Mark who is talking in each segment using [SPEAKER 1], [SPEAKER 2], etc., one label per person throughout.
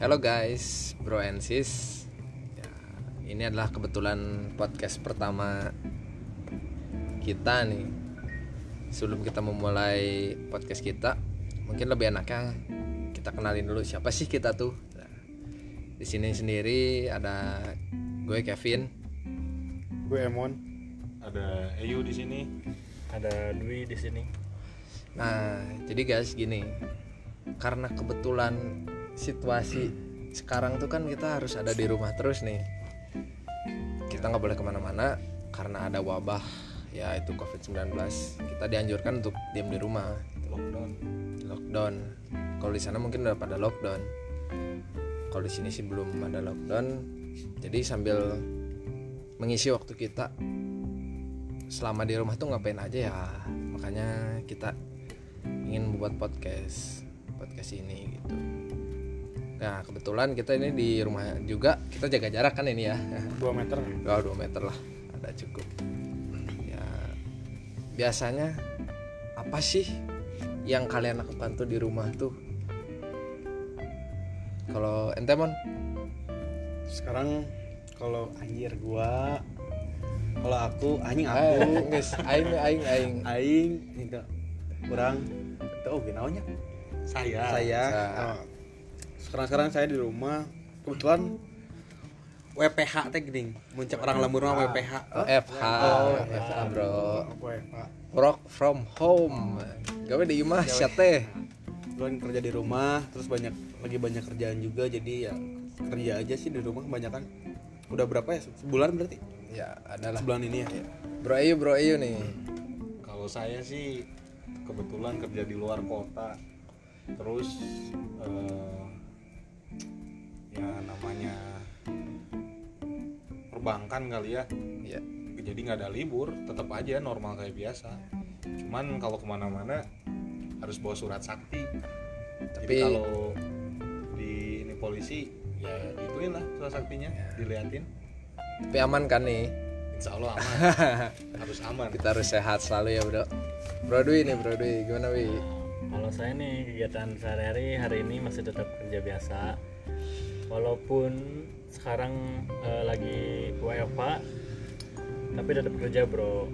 [SPEAKER 1] Halo guys, bro and sis. Ya, ini adalah kebetulan podcast pertama kita nih. Sebelum kita memulai podcast kita, mungkin lebih enaknya kita kenalin dulu siapa sih kita tuh. Nah, di sini sendiri ada gue Kevin.
[SPEAKER 2] Gue Emon.
[SPEAKER 3] Ada Ayu di sini.
[SPEAKER 4] ada Dwi di sini
[SPEAKER 1] Nah, jadi guys gini, karena kebetulan situasi sekarang tuh kan kita harus ada di rumah terus nih. Kita nggak boleh ke mana-mana karena ada wabah ya itu COVID-19. Kita dianjurkan untuk diam di rumah,
[SPEAKER 3] Lockdown.
[SPEAKER 1] lockdown. Kalau di sana mungkin udah pada lockdown. Kalau di sini sih belum ada lockdown. Jadi sambil mengisi waktu kita selama di rumah tuh ngapain aja ya makanya kita ingin membuat podcast podcast ini gitu nah kebetulan kita ini di rumah juga kita jaga jarak kan ini ya.
[SPEAKER 2] 2 meter.
[SPEAKER 1] oh, 2 meter lah. Ada cukup. Ya biasanya apa sih yang kalian lakukan tuh di rumah tuh? Kalau ente mon?
[SPEAKER 2] Sekarang kalau anjir gua kalau aku anjing
[SPEAKER 1] Eh,
[SPEAKER 2] aku.
[SPEAKER 1] guys aing aing aing.
[SPEAKER 2] Aing itu kurang. Itu oh naonnya saya. Saya.
[SPEAKER 1] Sa-
[SPEAKER 2] oh. Sekarang sekarang saya di rumah kebetulan WPH teh gini muncak orang lembur mah WPH
[SPEAKER 1] Oh, FH,
[SPEAKER 2] Oh,
[SPEAKER 1] FH bro. Work from home. Gawe di imah sia teh.
[SPEAKER 2] kebetulan kerja di rumah terus banyak lagi banyak kerjaan juga jadi ya kerja aja sih di rumah kebanyakan udah berapa ya sebulan berarti
[SPEAKER 1] Ya, adalah.
[SPEAKER 2] sebulan ini ya
[SPEAKER 1] Bro Ayu, Bro Ayu nih.
[SPEAKER 3] Kalau saya sih kebetulan kerja di luar kota. Terus eh, ya namanya perbankan kali ya.
[SPEAKER 1] Ya.
[SPEAKER 3] Jadi nggak ada libur, tetap aja normal kayak biasa. Cuman kalau ke mana-mana harus bawa surat sakti. Jadi
[SPEAKER 1] Tapi-
[SPEAKER 3] kalau di ini polisi ya diituin lah surat saktinya, diliatin.
[SPEAKER 1] Tapi aman kan nih?
[SPEAKER 3] Insya Allah aman, harus aman.
[SPEAKER 1] Kita harus sehat selalu ya, Bro. Bro Dwi nih, Bro Dwi. Gimana, Wi?
[SPEAKER 4] kalau saya nih kegiatan sehari-hari hari ini masih tetap kerja biasa walaupun sekarang eh, lagi WFH tapi tetap kerja bro.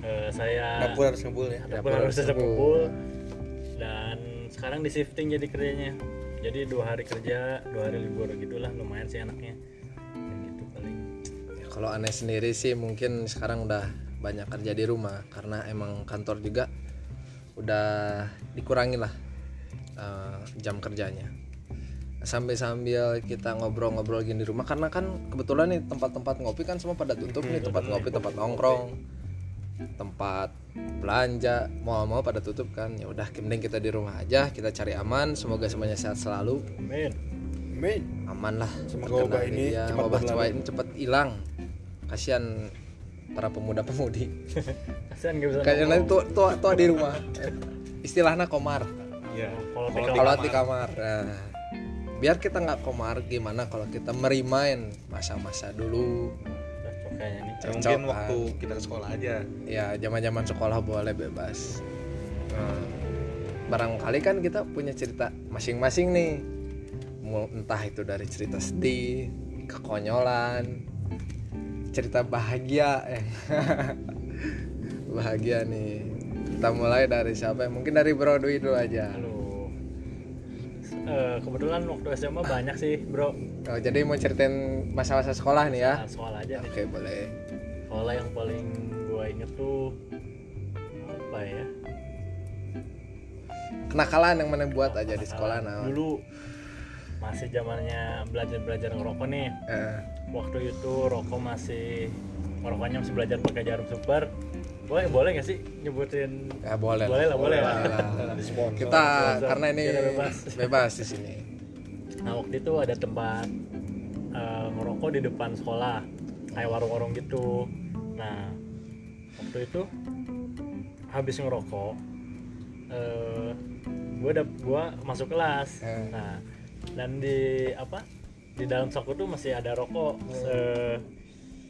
[SPEAKER 4] Eh, saya
[SPEAKER 2] dapur harus ngebul ya.
[SPEAKER 4] dapur
[SPEAKER 1] Dapur
[SPEAKER 4] harus tetap
[SPEAKER 1] ngebul.
[SPEAKER 4] dan sekarang di shifting jadi kerjanya. Jadi dua hari kerja dua hari libur gitulah. Lumayan sih enaknya. Kayak gitu paling.
[SPEAKER 1] Ya, kalau aneh sendiri sih mungkin sekarang udah banyak kerja di rumah. Karena emang kantor juga udah dikurangi lah eh, jam kerjanya sambil sambil kita ngobrol-ngobrol gini di rumah karena kan kebetulan nih tempat-tempat ngopi kan semua pada tutup nih tempat ngopi tempat nongkrong tempat belanja mau-mau pada tutup kan. Ya udah mending kita di rumah aja kita cari aman semoga semuanya sehat selalu.
[SPEAKER 4] Amin.
[SPEAKER 2] Amin.
[SPEAKER 1] aman lah.
[SPEAKER 2] Semoga wabah ini
[SPEAKER 1] ya,
[SPEAKER 2] cepat
[SPEAKER 1] wabah tua ini cepat hilang. Kasihan para pemuda pemudi
[SPEAKER 4] kasihan gak bisa
[SPEAKER 1] kayaknya nanti tua, tua, tua di rumah. Istilahnya komar.
[SPEAKER 3] Iya.
[SPEAKER 4] kalau
[SPEAKER 3] Kalau
[SPEAKER 4] di
[SPEAKER 1] di kamar nah, biar kita nggak komar gimana kalau kita merimain masa-masa dulu?
[SPEAKER 4] Kayaknya nih.
[SPEAKER 3] Mungkin
[SPEAKER 1] kan?
[SPEAKER 3] waktu kita ke sekolah aja.
[SPEAKER 1] Ya zaman-zaman sekolah boleh bebas. Nah, barangkali kan kita punya cerita masing-masing nih. Entah itu dari cerita sedih kekonyolan cerita bahagia eh. Bahagia nih. Kita mulai dari siapa? Mungkin dari Bro Dwi dulu aja.
[SPEAKER 4] Halo. Eh, kebetulan waktu SMA banyak sih, Bro.
[SPEAKER 1] oh, jadi mau ceritain masa-masa sekolah nih ya
[SPEAKER 4] Nah, soal aja nih.
[SPEAKER 1] oke boleh
[SPEAKER 4] Soalnya yang paling gua inget tuh apa ya?
[SPEAKER 1] kenakalan yang mana buat aja di sekolah nah
[SPEAKER 4] Dulu masih zamannya belajar-belajar ngerokok nih.
[SPEAKER 1] Eh,
[SPEAKER 4] Waktu itu rokok masih ngerokoknya masih belajar pakai jarum super. Boleh boleh gak sih nyebutin?
[SPEAKER 1] ya boleh
[SPEAKER 4] Boleh lah, boleh lah.
[SPEAKER 1] lah. kita karena ini
[SPEAKER 4] Kita bebas.
[SPEAKER 1] bebas di sini
[SPEAKER 4] Nah waktu itu ada tempat eh, ngerokok di depan sekolah, kayak warung-warung gitu. Nah waktu itu habis ngerokok, eh gue udah gua masuk kelas.
[SPEAKER 1] Eh.
[SPEAKER 4] Nah dan di apa di dalam saku tuh masih ada rokok. Se-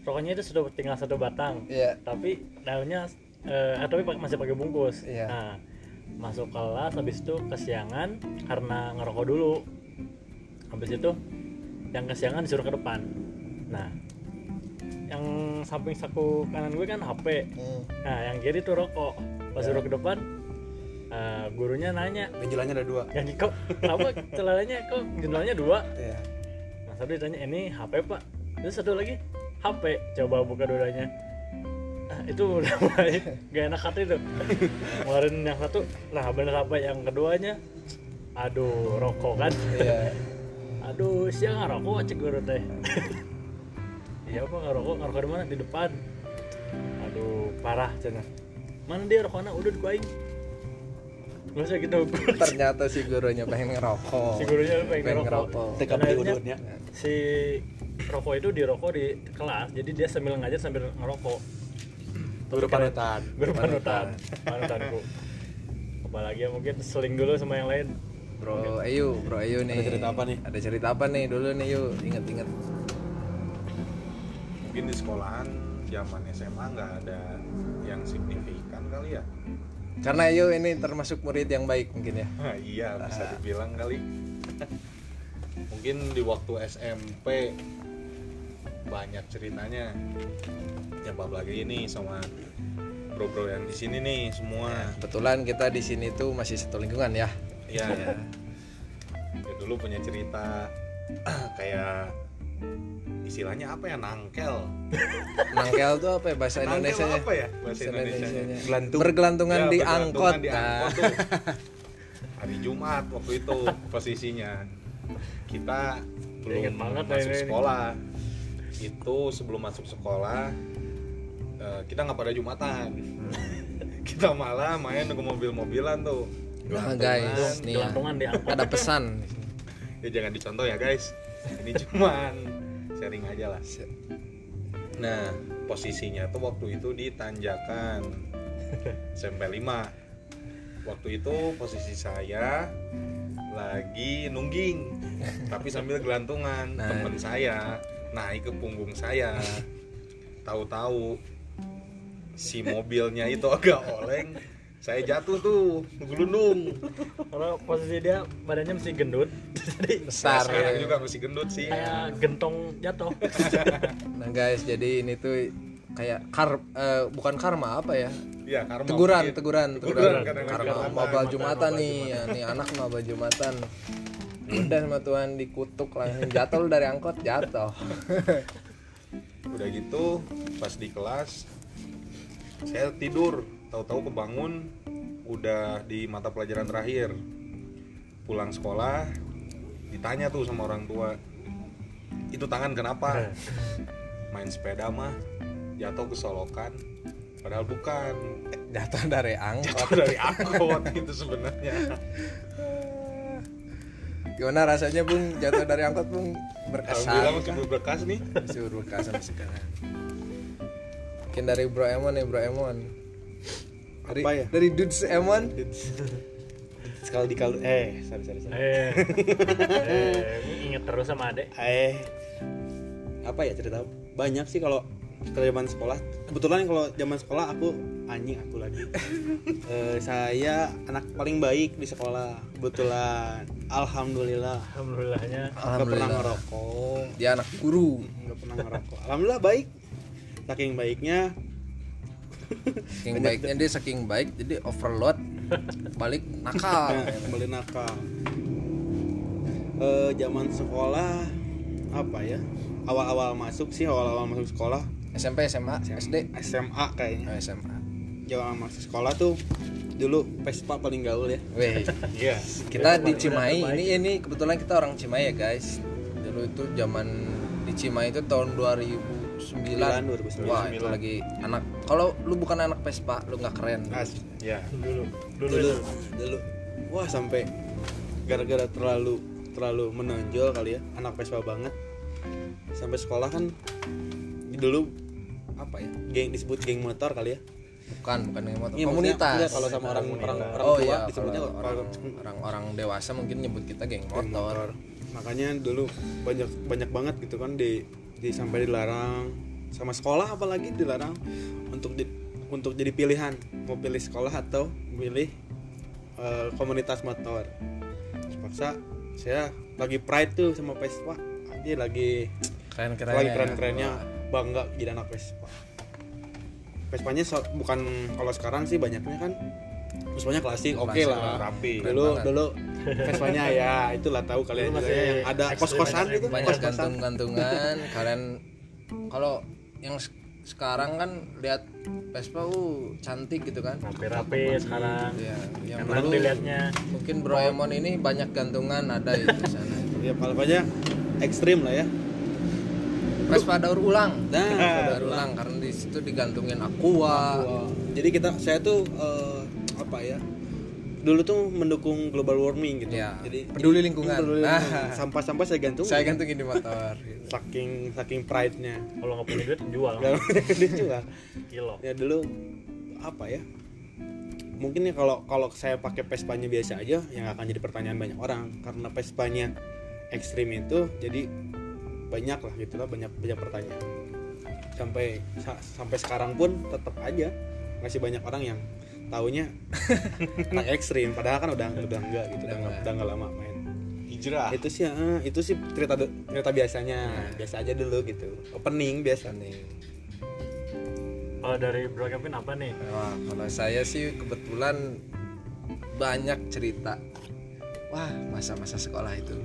[SPEAKER 4] rokoknya itu sudah tinggal satu batang,
[SPEAKER 1] Iya.
[SPEAKER 4] tapi daunnya eh tapi masih pakai bungkus.
[SPEAKER 1] Iya.
[SPEAKER 4] Nah masuk kelas habis itu kesiangan karena ngerokok dulu habis itu yang kesiangan disuruh ke depan nah yang samping saku kanan gue kan HP
[SPEAKER 1] Hmm.
[SPEAKER 4] nah yang kiri tuh rokok pas suruh ke depan eh, gurunya nanya
[SPEAKER 2] Benjolannya ada dua.
[SPEAKER 4] yang kok apa celananya kok jendolanya dua
[SPEAKER 2] Iya.
[SPEAKER 4] nah satu ditanya ini HP pak terus satu lagi HP coba buka dua-duanya ah, itu udah mulai gak enak hati tuh. Kemarin yang satu nah bener apa yang keduanya? Aduh rokok kan?
[SPEAKER 1] Iya.
[SPEAKER 4] aduh siang ngerokok cek guru teh. Iya apa ngerokok ngerokok di mana? Di depan. Aduh parah cina. Mana dia rokoknya? Udah di usah kita ukur
[SPEAKER 1] Ternyata si gurunya pengen ngerokok.
[SPEAKER 4] si gurunya pengen
[SPEAKER 1] Pengen
[SPEAKER 4] ngerokok Dan akhirnya
[SPEAKER 2] udunnya.
[SPEAKER 4] si rokok itu dirokok di kelas jadi dia sambil ngajar sambil ngerokok
[SPEAKER 2] Guru panutan.
[SPEAKER 4] guru panutan panutanku apalagi ya mungkin seling dulu sama yang lain
[SPEAKER 1] Bro Ayu, Bro Ayu nih.
[SPEAKER 2] Ada cerita apa nih?
[SPEAKER 1] Ada cerita apa nih dulu nih yuk, inget-inget.
[SPEAKER 3] mungkin di sekolahan zaman SMA nggak ada yang signifikan kali ya
[SPEAKER 1] Karena Ayu ini termasuk murid yang baik mungkin ya.
[SPEAKER 3] Nah, iya bisa dibilang kali mungkin di waktu SMP banyak ceritanya nyebab lagi ini sama bro-bro yang di sini nih semua
[SPEAKER 1] Kebetulan kita di sini tuh masih satu lingkungan ya.
[SPEAKER 3] Iya ya. Ya dulu punya cerita kayak istilahnya apa ya nangkel.
[SPEAKER 1] Nangkel tuh apa ya bahasa
[SPEAKER 3] Nangkel
[SPEAKER 1] Indonesia nya?
[SPEAKER 3] apa ya bahasa Indonesia?
[SPEAKER 2] Gelantung.
[SPEAKER 1] Bergelantungan
[SPEAKER 3] Ya,
[SPEAKER 1] di angkot.
[SPEAKER 3] di
[SPEAKER 1] Nah,
[SPEAKER 3] angkot tuh. Hari Jumat waktu itu posisinya. Kita belum
[SPEAKER 4] banget
[SPEAKER 3] masuk
[SPEAKER 4] ini,
[SPEAKER 3] sekolah. Itu sebelum masuk sekolah eh, kita nggak pada Jumatan. kita malah main ke mobil-mobilan tuh.
[SPEAKER 1] Nah, guys, nih ya.
[SPEAKER 4] gelantungan di angkot
[SPEAKER 1] Ada pesan.
[SPEAKER 3] ya jangan dicontoh ya guys ini cuman sharing aja lah. Nah posisinya tuh waktu itu di tanjakan SMP 5 waktu itu posisi saya lagi nungging tapi sambil gelantungan.
[SPEAKER 1] Nah.
[SPEAKER 3] temen saya naik ke punggung saya. Tahu-tahu si mobilnya itu agak oleng saya jatuh tuh gelundung
[SPEAKER 4] karena posisi dia badannya masih gendut jadi
[SPEAKER 1] Besar.
[SPEAKER 3] saya juga masih gendut sih
[SPEAKER 4] kayak gentong jatuh
[SPEAKER 1] Nah guys, jadi ini tuh kayak kar eh, bukan karma apa ya?
[SPEAKER 3] Iya, karma
[SPEAKER 1] Teguran,
[SPEAKER 3] mungkin.
[SPEAKER 1] teguran,
[SPEAKER 3] Teguran
[SPEAKER 1] teguran. Karma mabal
[SPEAKER 3] karma,
[SPEAKER 1] jumatan nih, ya, nih anak mabal jumatan. Udah sama Tuhan dikutuk langsung jatuh dari angkot jatuh.
[SPEAKER 3] udah gitu pas di kelas saya tidur tahu-tahu kebangun udah di mata pelajaran terakhir pulang sekolah ditanya tuh sama orang tua itu tangan kenapa main sepeda mah jatuh kesolokan padahal bukan
[SPEAKER 1] Jatuh dari angkot.
[SPEAKER 3] jatuh dari angkot itu sebenarnya
[SPEAKER 1] Gimana rasanya Bung jatuh dari angkot Bung?
[SPEAKER 3] alhamdulillah
[SPEAKER 1] Berkesan.
[SPEAKER 3] masih berbekas nih
[SPEAKER 1] Masih sampai sekarang. Mungkin dari Bro Emon nih Bro Emon. Dari,
[SPEAKER 2] Apa ya?
[SPEAKER 1] Dari Dudes Emon.
[SPEAKER 2] Sekali di kal eh sorry sorry sorry.
[SPEAKER 4] eh, eh inget terus sama adek
[SPEAKER 2] Eh. Apa ya cerita? Banyak sih kalau kalau zaman sekolah. Kebetulan kalau zaman sekolah aku anjing aku lagi. Eh, saya anak paling baik di sekolah kebetulan. Alhamdulillah.
[SPEAKER 4] Alhamdulillahnya.
[SPEAKER 2] Nggak pernah
[SPEAKER 1] Alhamdulillah.
[SPEAKER 2] ngerokok.
[SPEAKER 1] Dia anak guru.
[SPEAKER 2] nggak pernah ngerokok. Alhamdulillah baik. Saking baiknya
[SPEAKER 1] Saking baiknya dia saking baik jadi overload balik nakal.
[SPEAKER 2] kembali nakal. Eh, zaman sekolah apa ya awal-awal masuk sih awal-awal masuk sekolah.
[SPEAKER 1] SMP, SMA, SD,
[SPEAKER 2] SMA kayaknya.
[SPEAKER 1] Oh, SMA.
[SPEAKER 2] zaman masuk sekolah tuh dulu Vespa paling gaul ya.
[SPEAKER 1] Weh,
[SPEAKER 3] iya.
[SPEAKER 1] Kita di Cimahi ini ini kebetulan kita orang Cimahi ya guys. Dulu itu zaman di Cimahi itu tahun 2009.
[SPEAKER 2] 2009.
[SPEAKER 1] Wah, itu lagi anak kalau lu bukan anak Vespa, lu nggak keren.
[SPEAKER 2] As
[SPEAKER 3] ya
[SPEAKER 4] dulu dulu,
[SPEAKER 2] dulu
[SPEAKER 4] itu.
[SPEAKER 2] dulu wah sampai gara-gara terlalu terlalu menonjol kali ya anak Vespa banget sampai sekolah kan dulu apa ya geng disebut geng motor kali ya
[SPEAKER 1] Bukan, bukan yang motor.
[SPEAKER 2] Iya, maksudnya,
[SPEAKER 1] komunitas.
[SPEAKER 2] enggak, kalau sama orang orang orang
[SPEAKER 1] oh
[SPEAKER 2] tua
[SPEAKER 1] iya,
[SPEAKER 2] disebutnya
[SPEAKER 1] orang, orang orang dewasa mungkin nyebut kita geng
[SPEAKER 2] geng
[SPEAKER 1] motor.
[SPEAKER 2] makanya dulu banyak banyak banget gitu kan di di sampai dilarang. Sama sekolah apalagi dilarang untuk di, untuk jadi pilihan. Mau pilih sekolah atau pilih eh, komunitas motor. Terpaksa saya lagi pride tuh sama Vespa. Aja lagi
[SPEAKER 1] keren keren
[SPEAKER 2] lagi keren-kerennya. Bangga jadi anak Vespa. Vespanya so- bukan kalau sekarang sih banyaknya kan. Vespanya klasik oke
[SPEAKER 1] Klasik,
[SPEAKER 2] lah
[SPEAKER 3] rapi.
[SPEAKER 1] Keren
[SPEAKER 2] dulu dulu Vespanya ya. Itulah tahu kalian juga ya, yang ada kos-kosan gitu
[SPEAKER 1] banyak gantung-gantungan. Kalian kalau yang se- sekarang kan lihat Vespa uh cantik gitu kan?
[SPEAKER 4] Rapi-rapi sekarang.
[SPEAKER 1] Ya yang
[SPEAKER 4] enak
[SPEAKER 1] dulu
[SPEAKER 4] dilihatnya.
[SPEAKER 1] mungkin Broemon ini banyak gantungan ada itu di sana.
[SPEAKER 2] Ya palapanya ekstrim lah ya.
[SPEAKER 1] Vespa daur ulang.
[SPEAKER 2] Nah,
[SPEAKER 1] Vespa daur ulang karena di situ digantungin aqua.
[SPEAKER 2] Wah, jadi kita saya tuh eh, apa ya dulu tuh mendukung global warming gitu.
[SPEAKER 1] Ya,
[SPEAKER 2] jadi
[SPEAKER 1] peduli lingkungan.
[SPEAKER 2] peduli
[SPEAKER 1] Nah.
[SPEAKER 2] lingkungan. sampah-sampah saya gantung.
[SPEAKER 1] Saya gantungin di motor gitu.
[SPEAKER 2] saking saking pride nya
[SPEAKER 4] kalau nggak punya duit jual.
[SPEAKER 2] Dia juga
[SPEAKER 4] kilo.
[SPEAKER 2] Ya dulu apa ya? Mungkin ya kalau kalau saya pakai Vespanya biasa aja yang akan jadi pertanyaan banyak orang. Karena Vespanya ekstrim itu jadi banyak lah gitu lah banyak banyak pertanyaan. Sampai sa- sampai sekarang pun tetap aja masih banyak orang yang taunya anak ekstrim padahal kan udah udah enggak gitu udah enggak, udah enggak lama main.
[SPEAKER 3] Hijrah.
[SPEAKER 2] Itu sih eh, itu sih cerita cerita biasanya biasa aja dulu gitu. Opening biasa.
[SPEAKER 1] Nih
[SPEAKER 4] kalau dari Bro Kevin apa nih?
[SPEAKER 1] Wah, kalau saya sih kebetulan banyak cerita. Wah, masa-masa sekolah itu.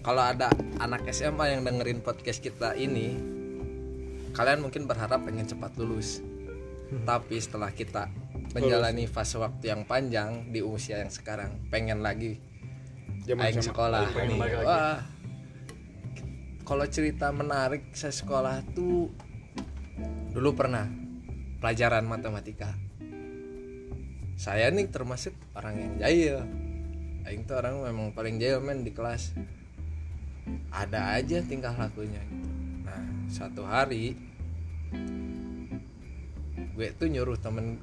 [SPEAKER 1] Kalau ada anak SMA yang dengerin podcast kita ini, kalian mungkin berharap pengen cepat lulus. Tapi setelah kita menjalani fase waktu yang panjang di usia yang sekarang, pengen lagi
[SPEAKER 2] Zaman
[SPEAKER 1] aing sekolah.
[SPEAKER 4] Pengen
[SPEAKER 1] nih.
[SPEAKER 4] lagi.
[SPEAKER 1] Wah. Kalau cerita menarik saya sekolah tuh dulu pernah pelajaran matematika. Saya nih termasuk orang yang jahil. Aing tuh orang memang paling jahil men di kelas. Ada aja tingkah lakunya gitu. Nah, satu hari gue tuh nyuruh temen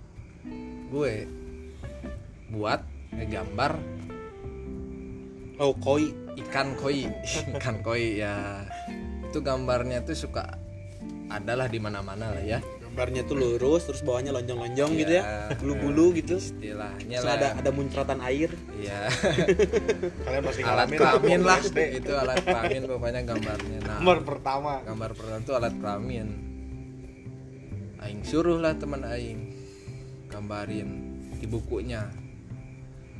[SPEAKER 1] gue buat ngegambar
[SPEAKER 2] oh koi
[SPEAKER 1] ikan koi. Ikan koi ya. Itu gambarnya tuh suka adalah di mana-mana lah ya.
[SPEAKER 2] Gambarnya tuh lurus terus bawahnya lonjong-lonjong gitu
[SPEAKER 1] Iya.
[SPEAKER 2] ya bulu-bulu gitu.
[SPEAKER 1] Istilahnya
[SPEAKER 2] terus
[SPEAKER 1] lah.
[SPEAKER 2] ada ada muncratan air.
[SPEAKER 1] Ya
[SPEAKER 3] kalian pasti
[SPEAKER 1] alat kelamin lah. Itu alat kelamin pokoknya gambarnya. Nah
[SPEAKER 3] nomor pertama.
[SPEAKER 1] gambar pertama tuh alat kelamin. Aing suruh lah teman aing gambarin di bukunya.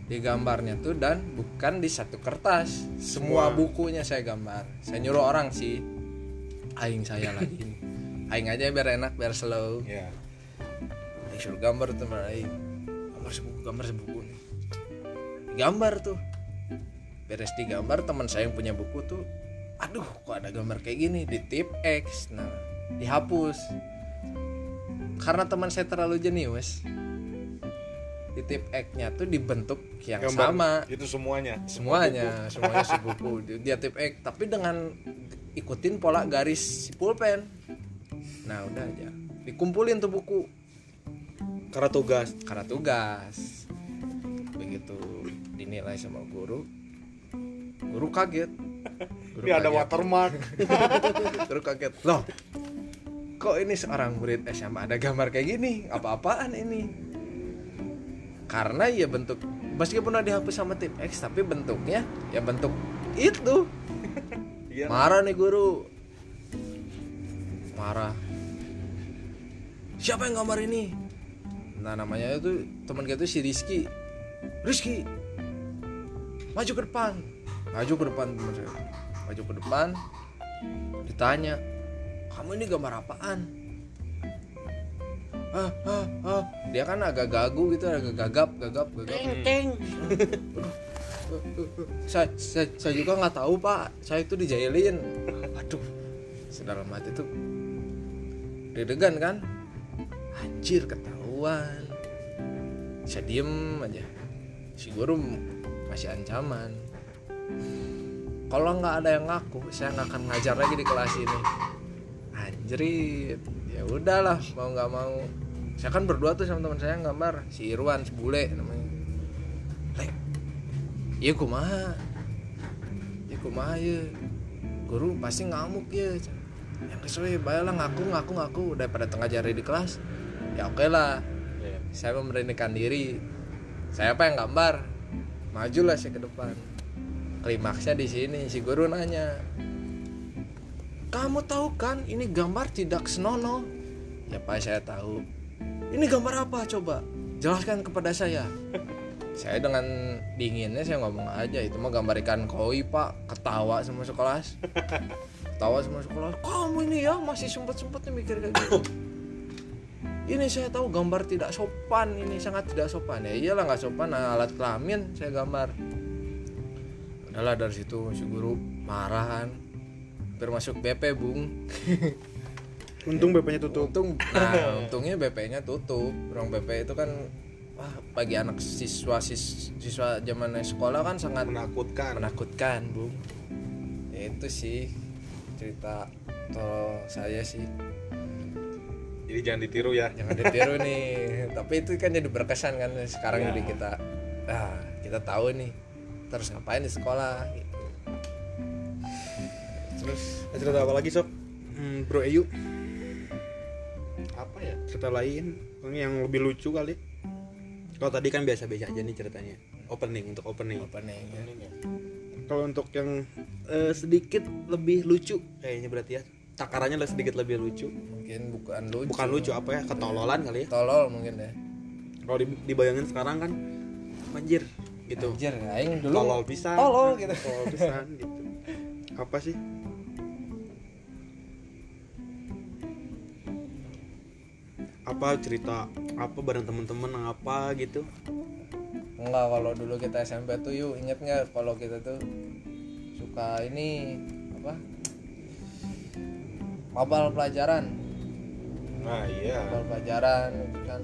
[SPEAKER 1] Di gambarnya tuh dan bukan di satu kertas. Semua bukunya saya gambar. Saya nyuruh orang sih. Aing saya lagi. Nih. aing aja biar enak biar slow.
[SPEAKER 3] Ya
[SPEAKER 1] aing suruh gambar teman aing. Gambar sebuku gambar sebuku nih. Gambar tuh. Beres digambar teman saya yang punya buku tuh aduh kok ada gambar kayak gini? Di tip X. Nah dihapus karena teman saya terlalu jenius di tip X nya tuh dibentuk yang
[SPEAKER 3] Gambar.
[SPEAKER 1] sama.
[SPEAKER 3] Itu semuanya.
[SPEAKER 1] Semuanya semuanya sebuku Di- dia tip X tapi dengan ikutin pola garis si pulpen. Nah udah aja. Dikumpulin tuh buku.
[SPEAKER 2] Karena tugas.
[SPEAKER 1] Karena tugas. Begitu dinilai sama guru guru kaget. Guru
[SPEAKER 3] ini ada watermark.
[SPEAKER 1] Guru kaget. Loh kok ini seorang murid SMA ada gambar kayak gini? Apa-apaan ini? Karena ya bentuk meskipun udah dihapus sama tip X tapi bentuknya ya bentuk itu.
[SPEAKER 3] Iya.
[SPEAKER 1] marah nih guru. Marah. Siapa yang gambar ini? Nah namanya itu teman kita itu si Rizky. Rizky maju ke depan. Maju ke depan teman saya. Maju ke depan ditanya kamu ini gambar apaan? Ah, ah, ah. dia kan agak gagu gitu agak gagap gagap gagap. Saya, saya, saya juga nggak tahu pak. Saya itu dijailin. Aduh sedalam hati tuh. Deg-degan kan? Anjir ketahuan. Saya diem aja. Si guru masih ancaman. Kalau nggak ada yang ngaku saya nggak akan ngajar lagi di kelas ini anjrit ya udahlah mau nggak mau. Saya kan berdua tuh sama teman saya yang gambar si Irwan si bule namanya. Lek, iya kumaha? Iya kumaha ya guru pasti ngamuk ya yang kesuai baiklah ngaku ngaku ngaku. Daripada tengah jari di kelas ya oke lah.
[SPEAKER 4] Iya.
[SPEAKER 1] saya memberanikan diri. Saya apa yang gambar? Majulah saya ke depan. Klimaksnya di sini si guru nanya kamu tahu kan ini gambar tidak senonoh. Ya pak saya tahu. Ini gambar apa coba? Jelaskan kepada saya. Saya dengan dinginnya saya ngomong aja itu mah gambar ikan koi pak. Ketawa semua sekelas. Ketawa semua sekelas. Kamu ini ya masih sempet sempetnya mikir kayak gitu. Ini saya tahu gambar tidak sopan ini sangat tidak sopan. Ya iyalah nggak sopan nah, alat kelamin saya gambar. Udahlah dari situ si guru marah kan hampir masuk BP bung.
[SPEAKER 2] Untung BP-nya tutup.
[SPEAKER 1] Untung. Nah untungnya BP-nya tutup. Ruang BP itu kan wah bagi anak siswa sis- siswa zaman sekolah kan sangat
[SPEAKER 3] menakutkan.
[SPEAKER 1] menakutkan bung. Ya itu sih cerita tol saya sih.
[SPEAKER 3] Jadi jangan ditiru ya.
[SPEAKER 1] Jangan ditiru nih. Tapi itu kan jadi berkesan kan sekarang
[SPEAKER 3] Ya.
[SPEAKER 1] jadi kita ah kita tahu nih terus ngapain di sekolah terus?
[SPEAKER 2] Cerita apa lagi sob? Hmm, bro Ayu
[SPEAKER 3] apa ya?
[SPEAKER 2] Cerita lain yang lebih lucu kali. Kalau tadi kan biasa-biasa aja nih ceritanya. Opening untuk opening.
[SPEAKER 1] Opening ya.
[SPEAKER 2] kalau untuk yang eh, sedikit lebih lucu kayaknya berarti ya. Takarannya lah sedikit lebih lucu.
[SPEAKER 1] Mungkin bukan lucu.
[SPEAKER 2] Bukan lucu apa ya? Ketololan kali ya.
[SPEAKER 1] Tolol mungkin ya.
[SPEAKER 2] Kalau di- dibayangin sekarang kan banjir gitu.
[SPEAKER 1] Anjir aing dulu
[SPEAKER 2] tolol bisa
[SPEAKER 1] tolol gitu.
[SPEAKER 2] Tolol pisan gitu. Apa sih apa cerita apa bareng temen-temen apa gitu?
[SPEAKER 1] Enggak kalau dulu kita SMP tuh yuk inget nggak kalau kita tuh suka ini apa? Mabal pelajaran.
[SPEAKER 3] Nah iya.
[SPEAKER 1] Mabal pelajaran gitu kan.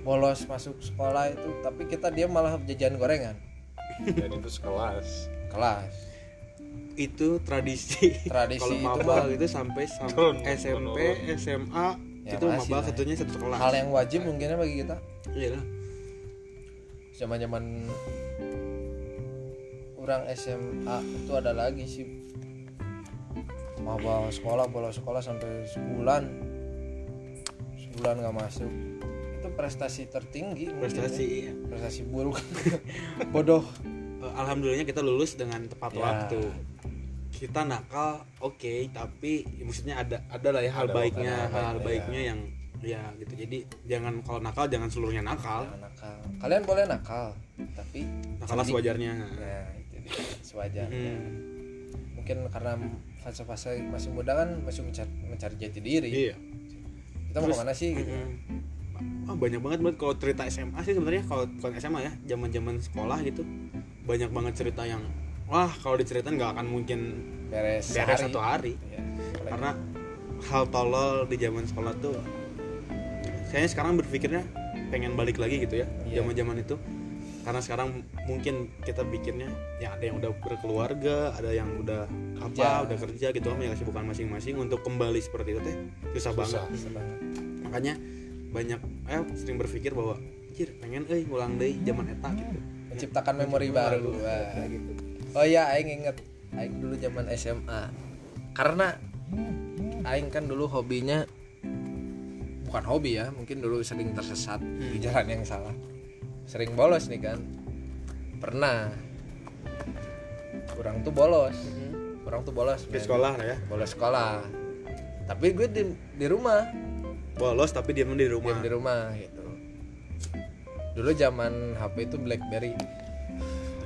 [SPEAKER 1] Bolos masuk sekolah itu tapi kita dia malah jajan gorengan.
[SPEAKER 3] Dan itu sekelas.
[SPEAKER 1] Kelas.
[SPEAKER 2] Itu tradisi.
[SPEAKER 1] Tradisi
[SPEAKER 2] kalau
[SPEAKER 1] itu
[SPEAKER 2] mabal
[SPEAKER 1] mah-
[SPEAKER 2] itu sampai sampai SMP. SMA
[SPEAKER 1] Ya,
[SPEAKER 2] itu
[SPEAKER 1] lah.
[SPEAKER 2] satunya satu kelas.
[SPEAKER 1] Hal yang wajib mungkinnya bagi kita.
[SPEAKER 2] Iya lah.
[SPEAKER 1] Zaman zaman orang SMA itu ada lagi sih. Mabal sekolah bolos sekolah sampai sebulan. Sebulan nggak masuk. Itu prestasi tertinggi
[SPEAKER 2] prestasi
[SPEAKER 1] ya.
[SPEAKER 2] iya.
[SPEAKER 1] prestasi buruk. Bodoh.
[SPEAKER 2] Eh, alhamdulillahnya kita lulus dengan tepat
[SPEAKER 1] Ya.
[SPEAKER 2] waktu kita nakal oke tapi ya maksudnya ada ada lah ya hal
[SPEAKER 3] Ada
[SPEAKER 2] baiknya
[SPEAKER 1] hal
[SPEAKER 2] hal,
[SPEAKER 1] baiknya,
[SPEAKER 2] baiknya yang ya gitu. Jadi jangan kalau nakal jangan seluruhnya nakal.
[SPEAKER 1] Jangan nakal. Kalian boleh nakal tapi
[SPEAKER 2] nakal sewajarnya.
[SPEAKER 1] Nah itu dia sewajarnya.
[SPEAKER 2] Hmm.
[SPEAKER 1] mungkin karena fase-fase masih muda kan masih mencari, mencari jati diri.
[SPEAKER 2] Iya.
[SPEAKER 1] Kita mau
[SPEAKER 2] Terus-
[SPEAKER 1] ke mana sih gitu.
[SPEAKER 2] Ah, banyak banget banget kalau cerita SMA sih sebenarnya kalau bukan SMA ya zaman zaman sekolah gitu banyak banget cerita yang wah kalau diceritain nggak akan mungkin
[SPEAKER 1] beres,
[SPEAKER 2] beres
[SPEAKER 1] sehari.
[SPEAKER 2] satu hari
[SPEAKER 1] Iya.
[SPEAKER 2] karena hal tolol di zaman sekolah tuh kayaknya sekarang berpikirnya pengen balik lagi gitu ya zaman zaman itu karena sekarang mungkin kita pikirnya ya ada yang udah berkeluarga ada yang udah apa
[SPEAKER 1] Kerja.
[SPEAKER 2] udah kerja gitu kan ya kesibukan masing-masing untuk kembali seperti itu teh susah, banget
[SPEAKER 1] Susah banget.
[SPEAKER 2] makanya banyak eh sering berpikir bahwa anjir pengen eh ngulang deh zaman eta gitu
[SPEAKER 1] menciptakan memori baru Wah.
[SPEAKER 2] gitu
[SPEAKER 1] oh ya aing inget. Aing dulu zaman SMA karena aing kan dulu hobinya bukan hobi ya mungkin dulu sering tersesat di jalan yang salah. Sering bolos nih kan. Pernah. Kurang tuh bolos. Kurang tuh bolos
[SPEAKER 2] di sekolah lah ya.
[SPEAKER 1] Bolos sekolah. Tapi gue di, di rumah.
[SPEAKER 2] Bolos tapi diam di rumah.
[SPEAKER 1] Diam di rumah gitu. Dulu zaman HP itu BlackBerry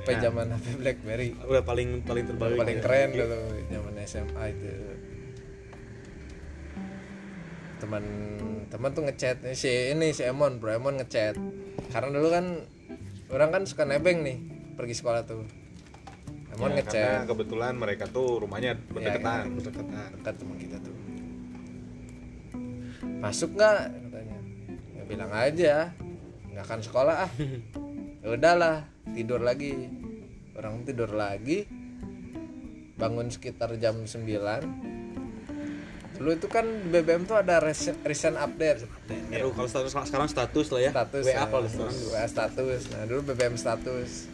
[SPEAKER 1] HP
[SPEAKER 2] Ya.
[SPEAKER 1] zaman HP BlackBerry.
[SPEAKER 2] Udah paling paling terbaik
[SPEAKER 1] paling
[SPEAKER 2] ya.
[SPEAKER 1] keren dulu zaman SMA itu. Teman teman tuh ngechat si ini si Emon bro Emon ngechat. Karena dulu kan orang kan suka nebeng nih pergi sekolah tuh. Emon
[SPEAKER 3] Ya,
[SPEAKER 1] ngechat.
[SPEAKER 3] karena kebetulan mereka tuh rumahnya berdekatan.
[SPEAKER 1] Ya, berdekatan. Dekat teman kita tuh. Masuk nggak? Katanya. Ya bilang aja. Nggak akan sekolah ah ya udahlah tidur lagi. Orang tidur lagi bangun sekitar jam 9 dulu itu kan di BBM tuh ada recent, recent update.
[SPEAKER 2] Aduh, kalau status, sekarang status lah ya.
[SPEAKER 1] Status
[SPEAKER 2] WA
[SPEAKER 1] ya,
[SPEAKER 2] kalau sekarang.
[SPEAKER 1] WA status. Nah dulu BBM status.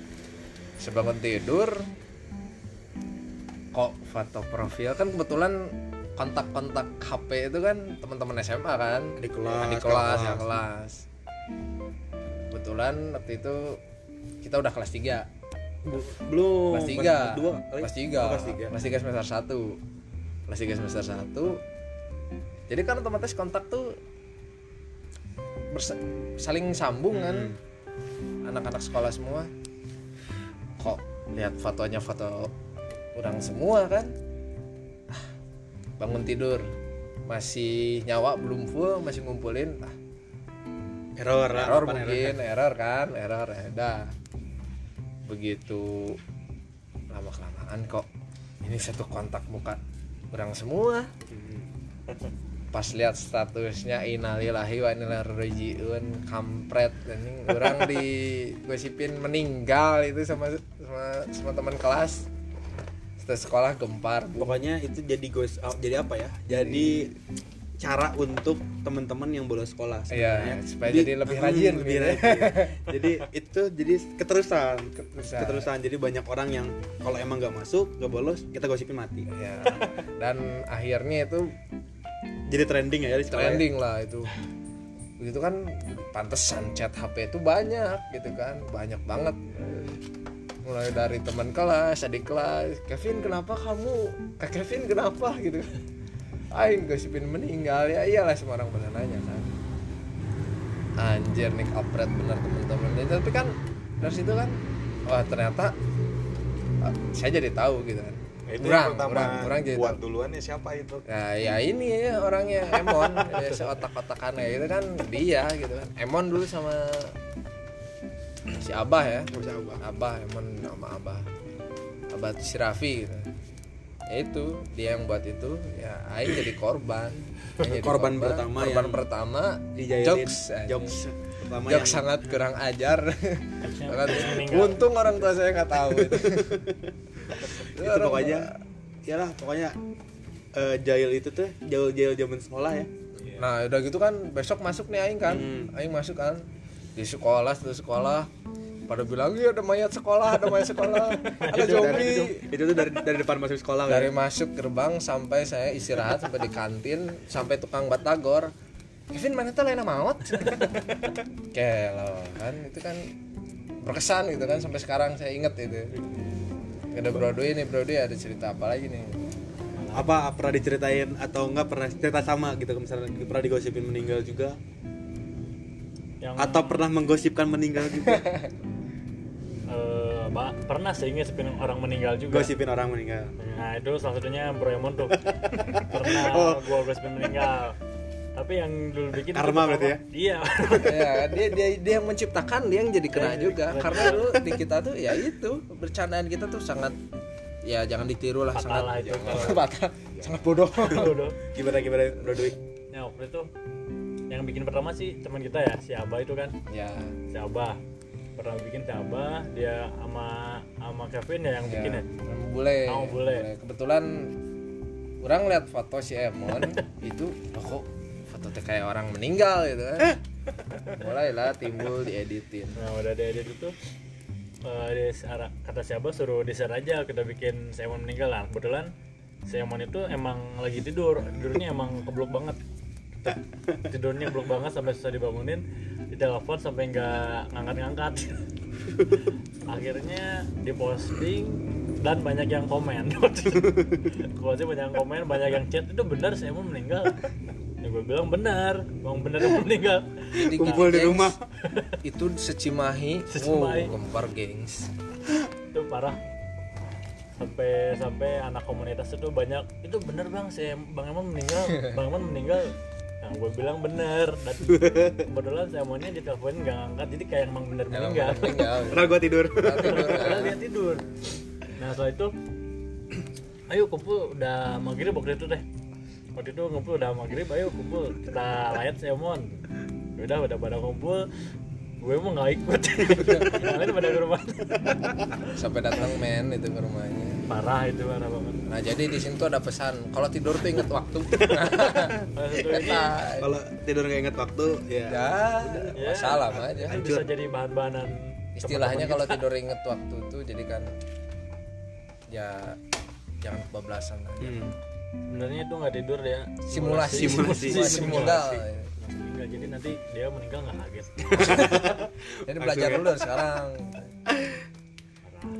[SPEAKER 1] Sebangun tidur. Kok foto profil kan kebetulan kontak-kontak HP itu kan teman-teman SMA kan?
[SPEAKER 2] Adik kelas, kakak
[SPEAKER 1] kelas
[SPEAKER 2] kelas.
[SPEAKER 1] ya kelas kebetulan waktu itu kita udah kelas 3
[SPEAKER 2] Bu- belum.
[SPEAKER 1] Kelas tiga. kelas tiga.
[SPEAKER 2] Oh, kelas tiga.
[SPEAKER 1] Semester satu. Kelas tiga semester satu. Jadi kan otomatis kontak tuh saling sambung kan.
[SPEAKER 2] Hmm.
[SPEAKER 1] anak-anak sekolah semua. Kok lihat fotonya foto orang semua kan? Ah, bangun tidur. Masih nyawa belum full masih ngumpulin. Ah,
[SPEAKER 2] error lah
[SPEAKER 1] error mungkin error kan error ya dah begitu lama kelamaan kok. Ini satu kontak muka orang semua. Pas lihat statusnya inalillahi wa inna rajiun kampret anjing. Orang di gosipin meninggal itu sama sama, sama teman kelas. Setelah sekolah gempar
[SPEAKER 2] pokoknya itu jadi gos oh, jadi apa ya? Jadi cara untuk teman-teman yang bolos sekolah
[SPEAKER 1] Iya, supaya jadi lebih rajin
[SPEAKER 2] lebih
[SPEAKER 1] gitu ya.
[SPEAKER 2] rajin. jadi itu jadi keterusan.
[SPEAKER 1] Keterusan.
[SPEAKER 2] keterusan. Jadi banyak orang yang kalau emang nggak masuk nggak bolos kita gosipin mati.
[SPEAKER 1] Ya dan akhirnya itu
[SPEAKER 2] jadi trending ya di sekolah ya.
[SPEAKER 1] trending lah itu. Begitu kan pantesan chat HP itu banyak gitu kan. Banyak banget. Mulai dari teman kelas adik kelas Kevin kenapa kamu? Kak Kevin kenapa? gitu Aing gosipin meninggal. Ya iyalah semua orang pada nanya kan. Anjir nih kampret bener temen-temen. Dan tapi kan dari situ kan wah ternyata ah, saya jadi tahu gitu kan.
[SPEAKER 3] Nah, itu
[SPEAKER 1] Kurang,
[SPEAKER 3] pertama
[SPEAKER 1] kurang, kurang jadi
[SPEAKER 3] buat
[SPEAKER 1] tahu.
[SPEAKER 3] duluan ya siapa itu?
[SPEAKER 1] Nah ya ini ya orangnya Emon. Ya, seotak-otakan kayak gitu kan dia gitu kan. Emon dulu sama si Abah ya.
[SPEAKER 2] Usah ubah.
[SPEAKER 1] Abah. Emon sama Abah. Abah tuh si Raffi gitu ya itu dia yang buat itu ya Aing jadi korban. Jadi
[SPEAKER 2] Korban pertama
[SPEAKER 1] korban
[SPEAKER 2] yang
[SPEAKER 1] pertama
[SPEAKER 2] Dijailin,
[SPEAKER 1] jokes
[SPEAKER 2] jokes pertama
[SPEAKER 1] jokes
[SPEAKER 2] yang
[SPEAKER 1] sangat kurang ajar. Sangat- untung orang tua saya nggak tahu. Itu
[SPEAKER 2] itu pokoknya iyalah pokoknya eh, jail itu tuh jail jail zaman sekolah ya.
[SPEAKER 1] Nah udah gitu kan besok masuk nih Aing kan.
[SPEAKER 2] Hmm.
[SPEAKER 1] Aing masuk kan Di sekolah, di sekolah Pada bilang iya ada mayat sekolah, ada mayat sekolah Ada
[SPEAKER 2] itu dari,
[SPEAKER 1] zombie.
[SPEAKER 2] itu tuh dari dari depan masuk sekolah
[SPEAKER 1] Dari
[SPEAKER 2] kan?
[SPEAKER 1] masuk gerbang sampai saya istirahat Sampai di kantin Sampai tukang batagor Kevin mana tuh lain maut? Kelo kan Itu kan berkesan gitu kan Sampai sekarang saya inget itu. Ada Broadway nih Broadway ada cerita apa lagi nih?
[SPEAKER 2] Apa pernah diceritain atau enggak pernah cerita sama gitu misalnya pernah digosipin meninggal juga?
[SPEAKER 4] Yang
[SPEAKER 2] atau pernah menggosipkan meninggal juga
[SPEAKER 4] eh, ba- pernah sih ngesipin orang meninggal juga?
[SPEAKER 2] Gosipin orang meninggal.
[SPEAKER 4] Nah itu salah satunya Bro Emon tuh. Pernah
[SPEAKER 2] Oh.
[SPEAKER 4] gua gosipin meninggal. Tapi yang dulu bikin
[SPEAKER 2] Karma berarti ya?
[SPEAKER 4] iya.
[SPEAKER 1] Ya dia dia dia yang menciptakan dia yang jadi kena juga. Karena dulu di kita tuh ya itu bercandaan kita tuh sangat ya jangan ditiru lah sangat
[SPEAKER 4] lah itu.
[SPEAKER 1] fatal sangat bodoh.
[SPEAKER 4] Udah.
[SPEAKER 2] gimana gimana Bro Dwi?
[SPEAKER 4] Nah waktu itu yang bikin pertama sih teman kita ya si Abah itu kan.
[SPEAKER 1] Ya.
[SPEAKER 4] Si Abah pernah bikin si Abah dia sama sama Kevin ya yang bikin ya?
[SPEAKER 1] boleh
[SPEAKER 4] Oh, bule.
[SPEAKER 1] kebetulan orang lihat foto si Emon itu oh, kok foto teh kayak orang meninggal gitu kan. Mulailah timbul dieditin.
[SPEAKER 4] Nah udah diedit itu eh, di kata si Abah suruh di share aja kita bikin si Emon meninggal lah. Kebetulan si Emon itu emang lagi tidur tidurnya emang keblok banget. Tidurnya blok banget sampai susah dibangunin ditelepon sampai nggak ngangkat-ngangkat. Akhirnya diposting dan banyak yang komen. Posting banyak yang komen banyak yang chat itu benar saya mau meninggal? Ya gue bilang benar bang benar yang meninggal.
[SPEAKER 1] Jadi
[SPEAKER 2] Kumpul di rumah.
[SPEAKER 1] itu secimahi.
[SPEAKER 4] Secimahi.
[SPEAKER 1] wow gempar gengs.
[SPEAKER 4] Itu parah. Sampai sampai anak komunitas itu banyak itu bener bang saya bang Emon meninggal bang Emon meninggal nah gue bilang bener. Dan kebetulan saya maunya diteleponin nggak ngangkat. Jadi kayak emang bener meninggal.
[SPEAKER 2] karena gua tidur.
[SPEAKER 1] Nah, kan.
[SPEAKER 4] Padahal dia tidur. Nah setelah itu ayo kumpul. Udah maghrib waktu itu deh. Waktu itu ngumpul udah maghrib ayo kumpul. Kita layat Semon udah udah pada kumpul gue mau nggak ikut. Yang lain pada ke rumah.
[SPEAKER 1] Sampai datang men itu ke rumahnya
[SPEAKER 4] parah itu parah banget
[SPEAKER 1] nah jadi di sini tuh ada pesan kalau tidur tuh inget waktu.
[SPEAKER 2] Kalau tidur nggak inget waktu ya
[SPEAKER 1] ya
[SPEAKER 4] ya,
[SPEAKER 1] salah aja.
[SPEAKER 4] Itu bisa jadi bahan-bahanan
[SPEAKER 1] istilahnya kalau tidur inget waktu tuh jadi kan ya jangan kebablasan lah.
[SPEAKER 2] Hmm.
[SPEAKER 4] sebenarnya itu nggak tidur ya
[SPEAKER 1] simulasi.
[SPEAKER 2] Simulasi.
[SPEAKER 1] simulasi. Meninggal
[SPEAKER 4] Nggak, jadi nanti dia meninggal nggak kaget.
[SPEAKER 1] Jadi belajar dulu dari sekarang.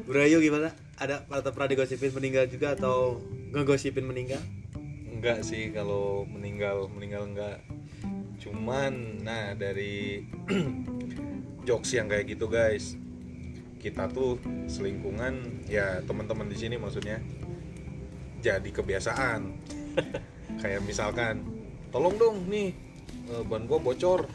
[SPEAKER 2] Bro Ayu gimana ada atau pernah digosipin meninggal juga atau ngegosipin meninggal?
[SPEAKER 3] Enggak sih kalau meninggal meninggal enggak. Cuman nah dari jokes yang kayak gitu guys. Kita tuh selingkungan ya teman-teman di sini maksudnya jadi kebiasaan. Kayak misalkan tolong dong nih eh, ban gua bocor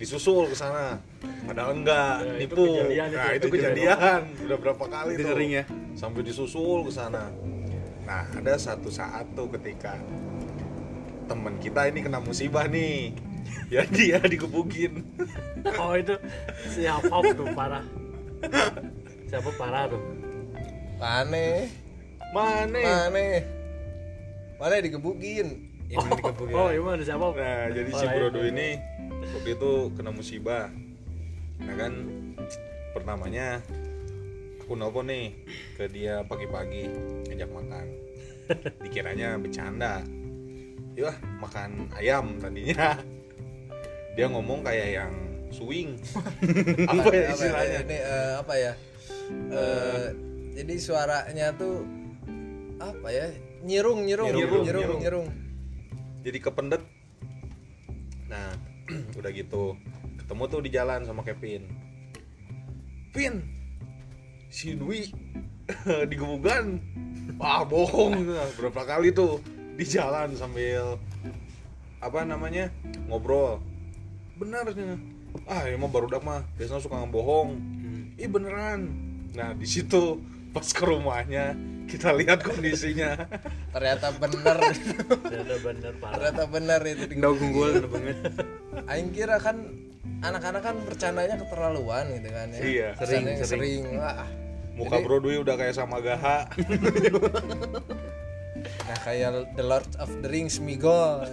[SPEAKER 3] disusul ke sana. Padahal enggak
[SPEAKER 4] Ya, itu
[SPEAKER 3] nipu.
[SPEAKER 4] kejadian itu,
[SPEAKER 3] nah itu
[SPEAKER 4] itu
[SPEAKER 3] kejadian. Udah berapa kali tuh?
[SPEAKER 2] ya?
[SPEAKER 3] Sampai disusul ke sana. Nah ada satu saat tuh ketika temen kita ini kena musibah nih. Ya dia digebukin
[SPEAKER 4] oh itu siapa tuh parah? Siapa parah tuh?
[SPEAKER 1] Pane,
[SPEAKER 3] mana
[SPEAKER 1] pane, mana digebukin?
[SPEAKER 2] yang mana digebukin
[SPEAKER 4] oh iya mana siapa?
[SPEAKER 3] Nah jadi
[SPEAKER 4] Oh,
[SPEAKER 3] si
[SPEAKER 4] iya.
[SPEAKER 3] Brodo ini waktu itu kena musibah. Nah kan pertamanya aku nelpon nih ke dia pagi-pagi ngajak makan dikiranya bercanda yuk ah, makan ayam tadinya dia ngomong kayak yang swing apa ya istilahnya
[SPEAKER 1] Ini eh, apa ya? Eh, jadi suaranya tuh apa ya? Nyirung, nyirung,
[SPEAKER 3] Nyirung,
[SPEAKER 1] nyirung, nyirung,
[SPEAKER 3] nyirung.
[SPEAKER 1] nyirung.
[SPEAKER 3] jadi kependet nah udah gitu ketemu tuh di jalan sama Kevin Vin si Dwi digebukan wah bohong. Berapa kali tuh di jalan sambil apa namanya ngobrol. Benar nih ah ini mah baru mah. Biasanya suka ngebohong ih beneran. Nah di situ pas ke rumahnya kita lihat kondisinya.
[SPEAKER 1] Ternyata bener,
[SPEAKER 4] ternyata bener parah.
[SPEAKER 1] Ternyata bener itu.
[SPEAKER 2] Nggak gunggul banget
[SPEAKER 1] Aing kira kan anak-anak kan bercandanya keterlaluan gitu kan ya.
[SPEAKER 3] Iya.
[SPEAKER 1] Sering,
[SPEAKER 2] Sering,
[SPEAKER 1] sering. Wah,
[SPEAKER 3] muka Bro Dwi udah kayak sama Gaha
[SPEAKER 1] Nah kayak The Lord of the Rings Migol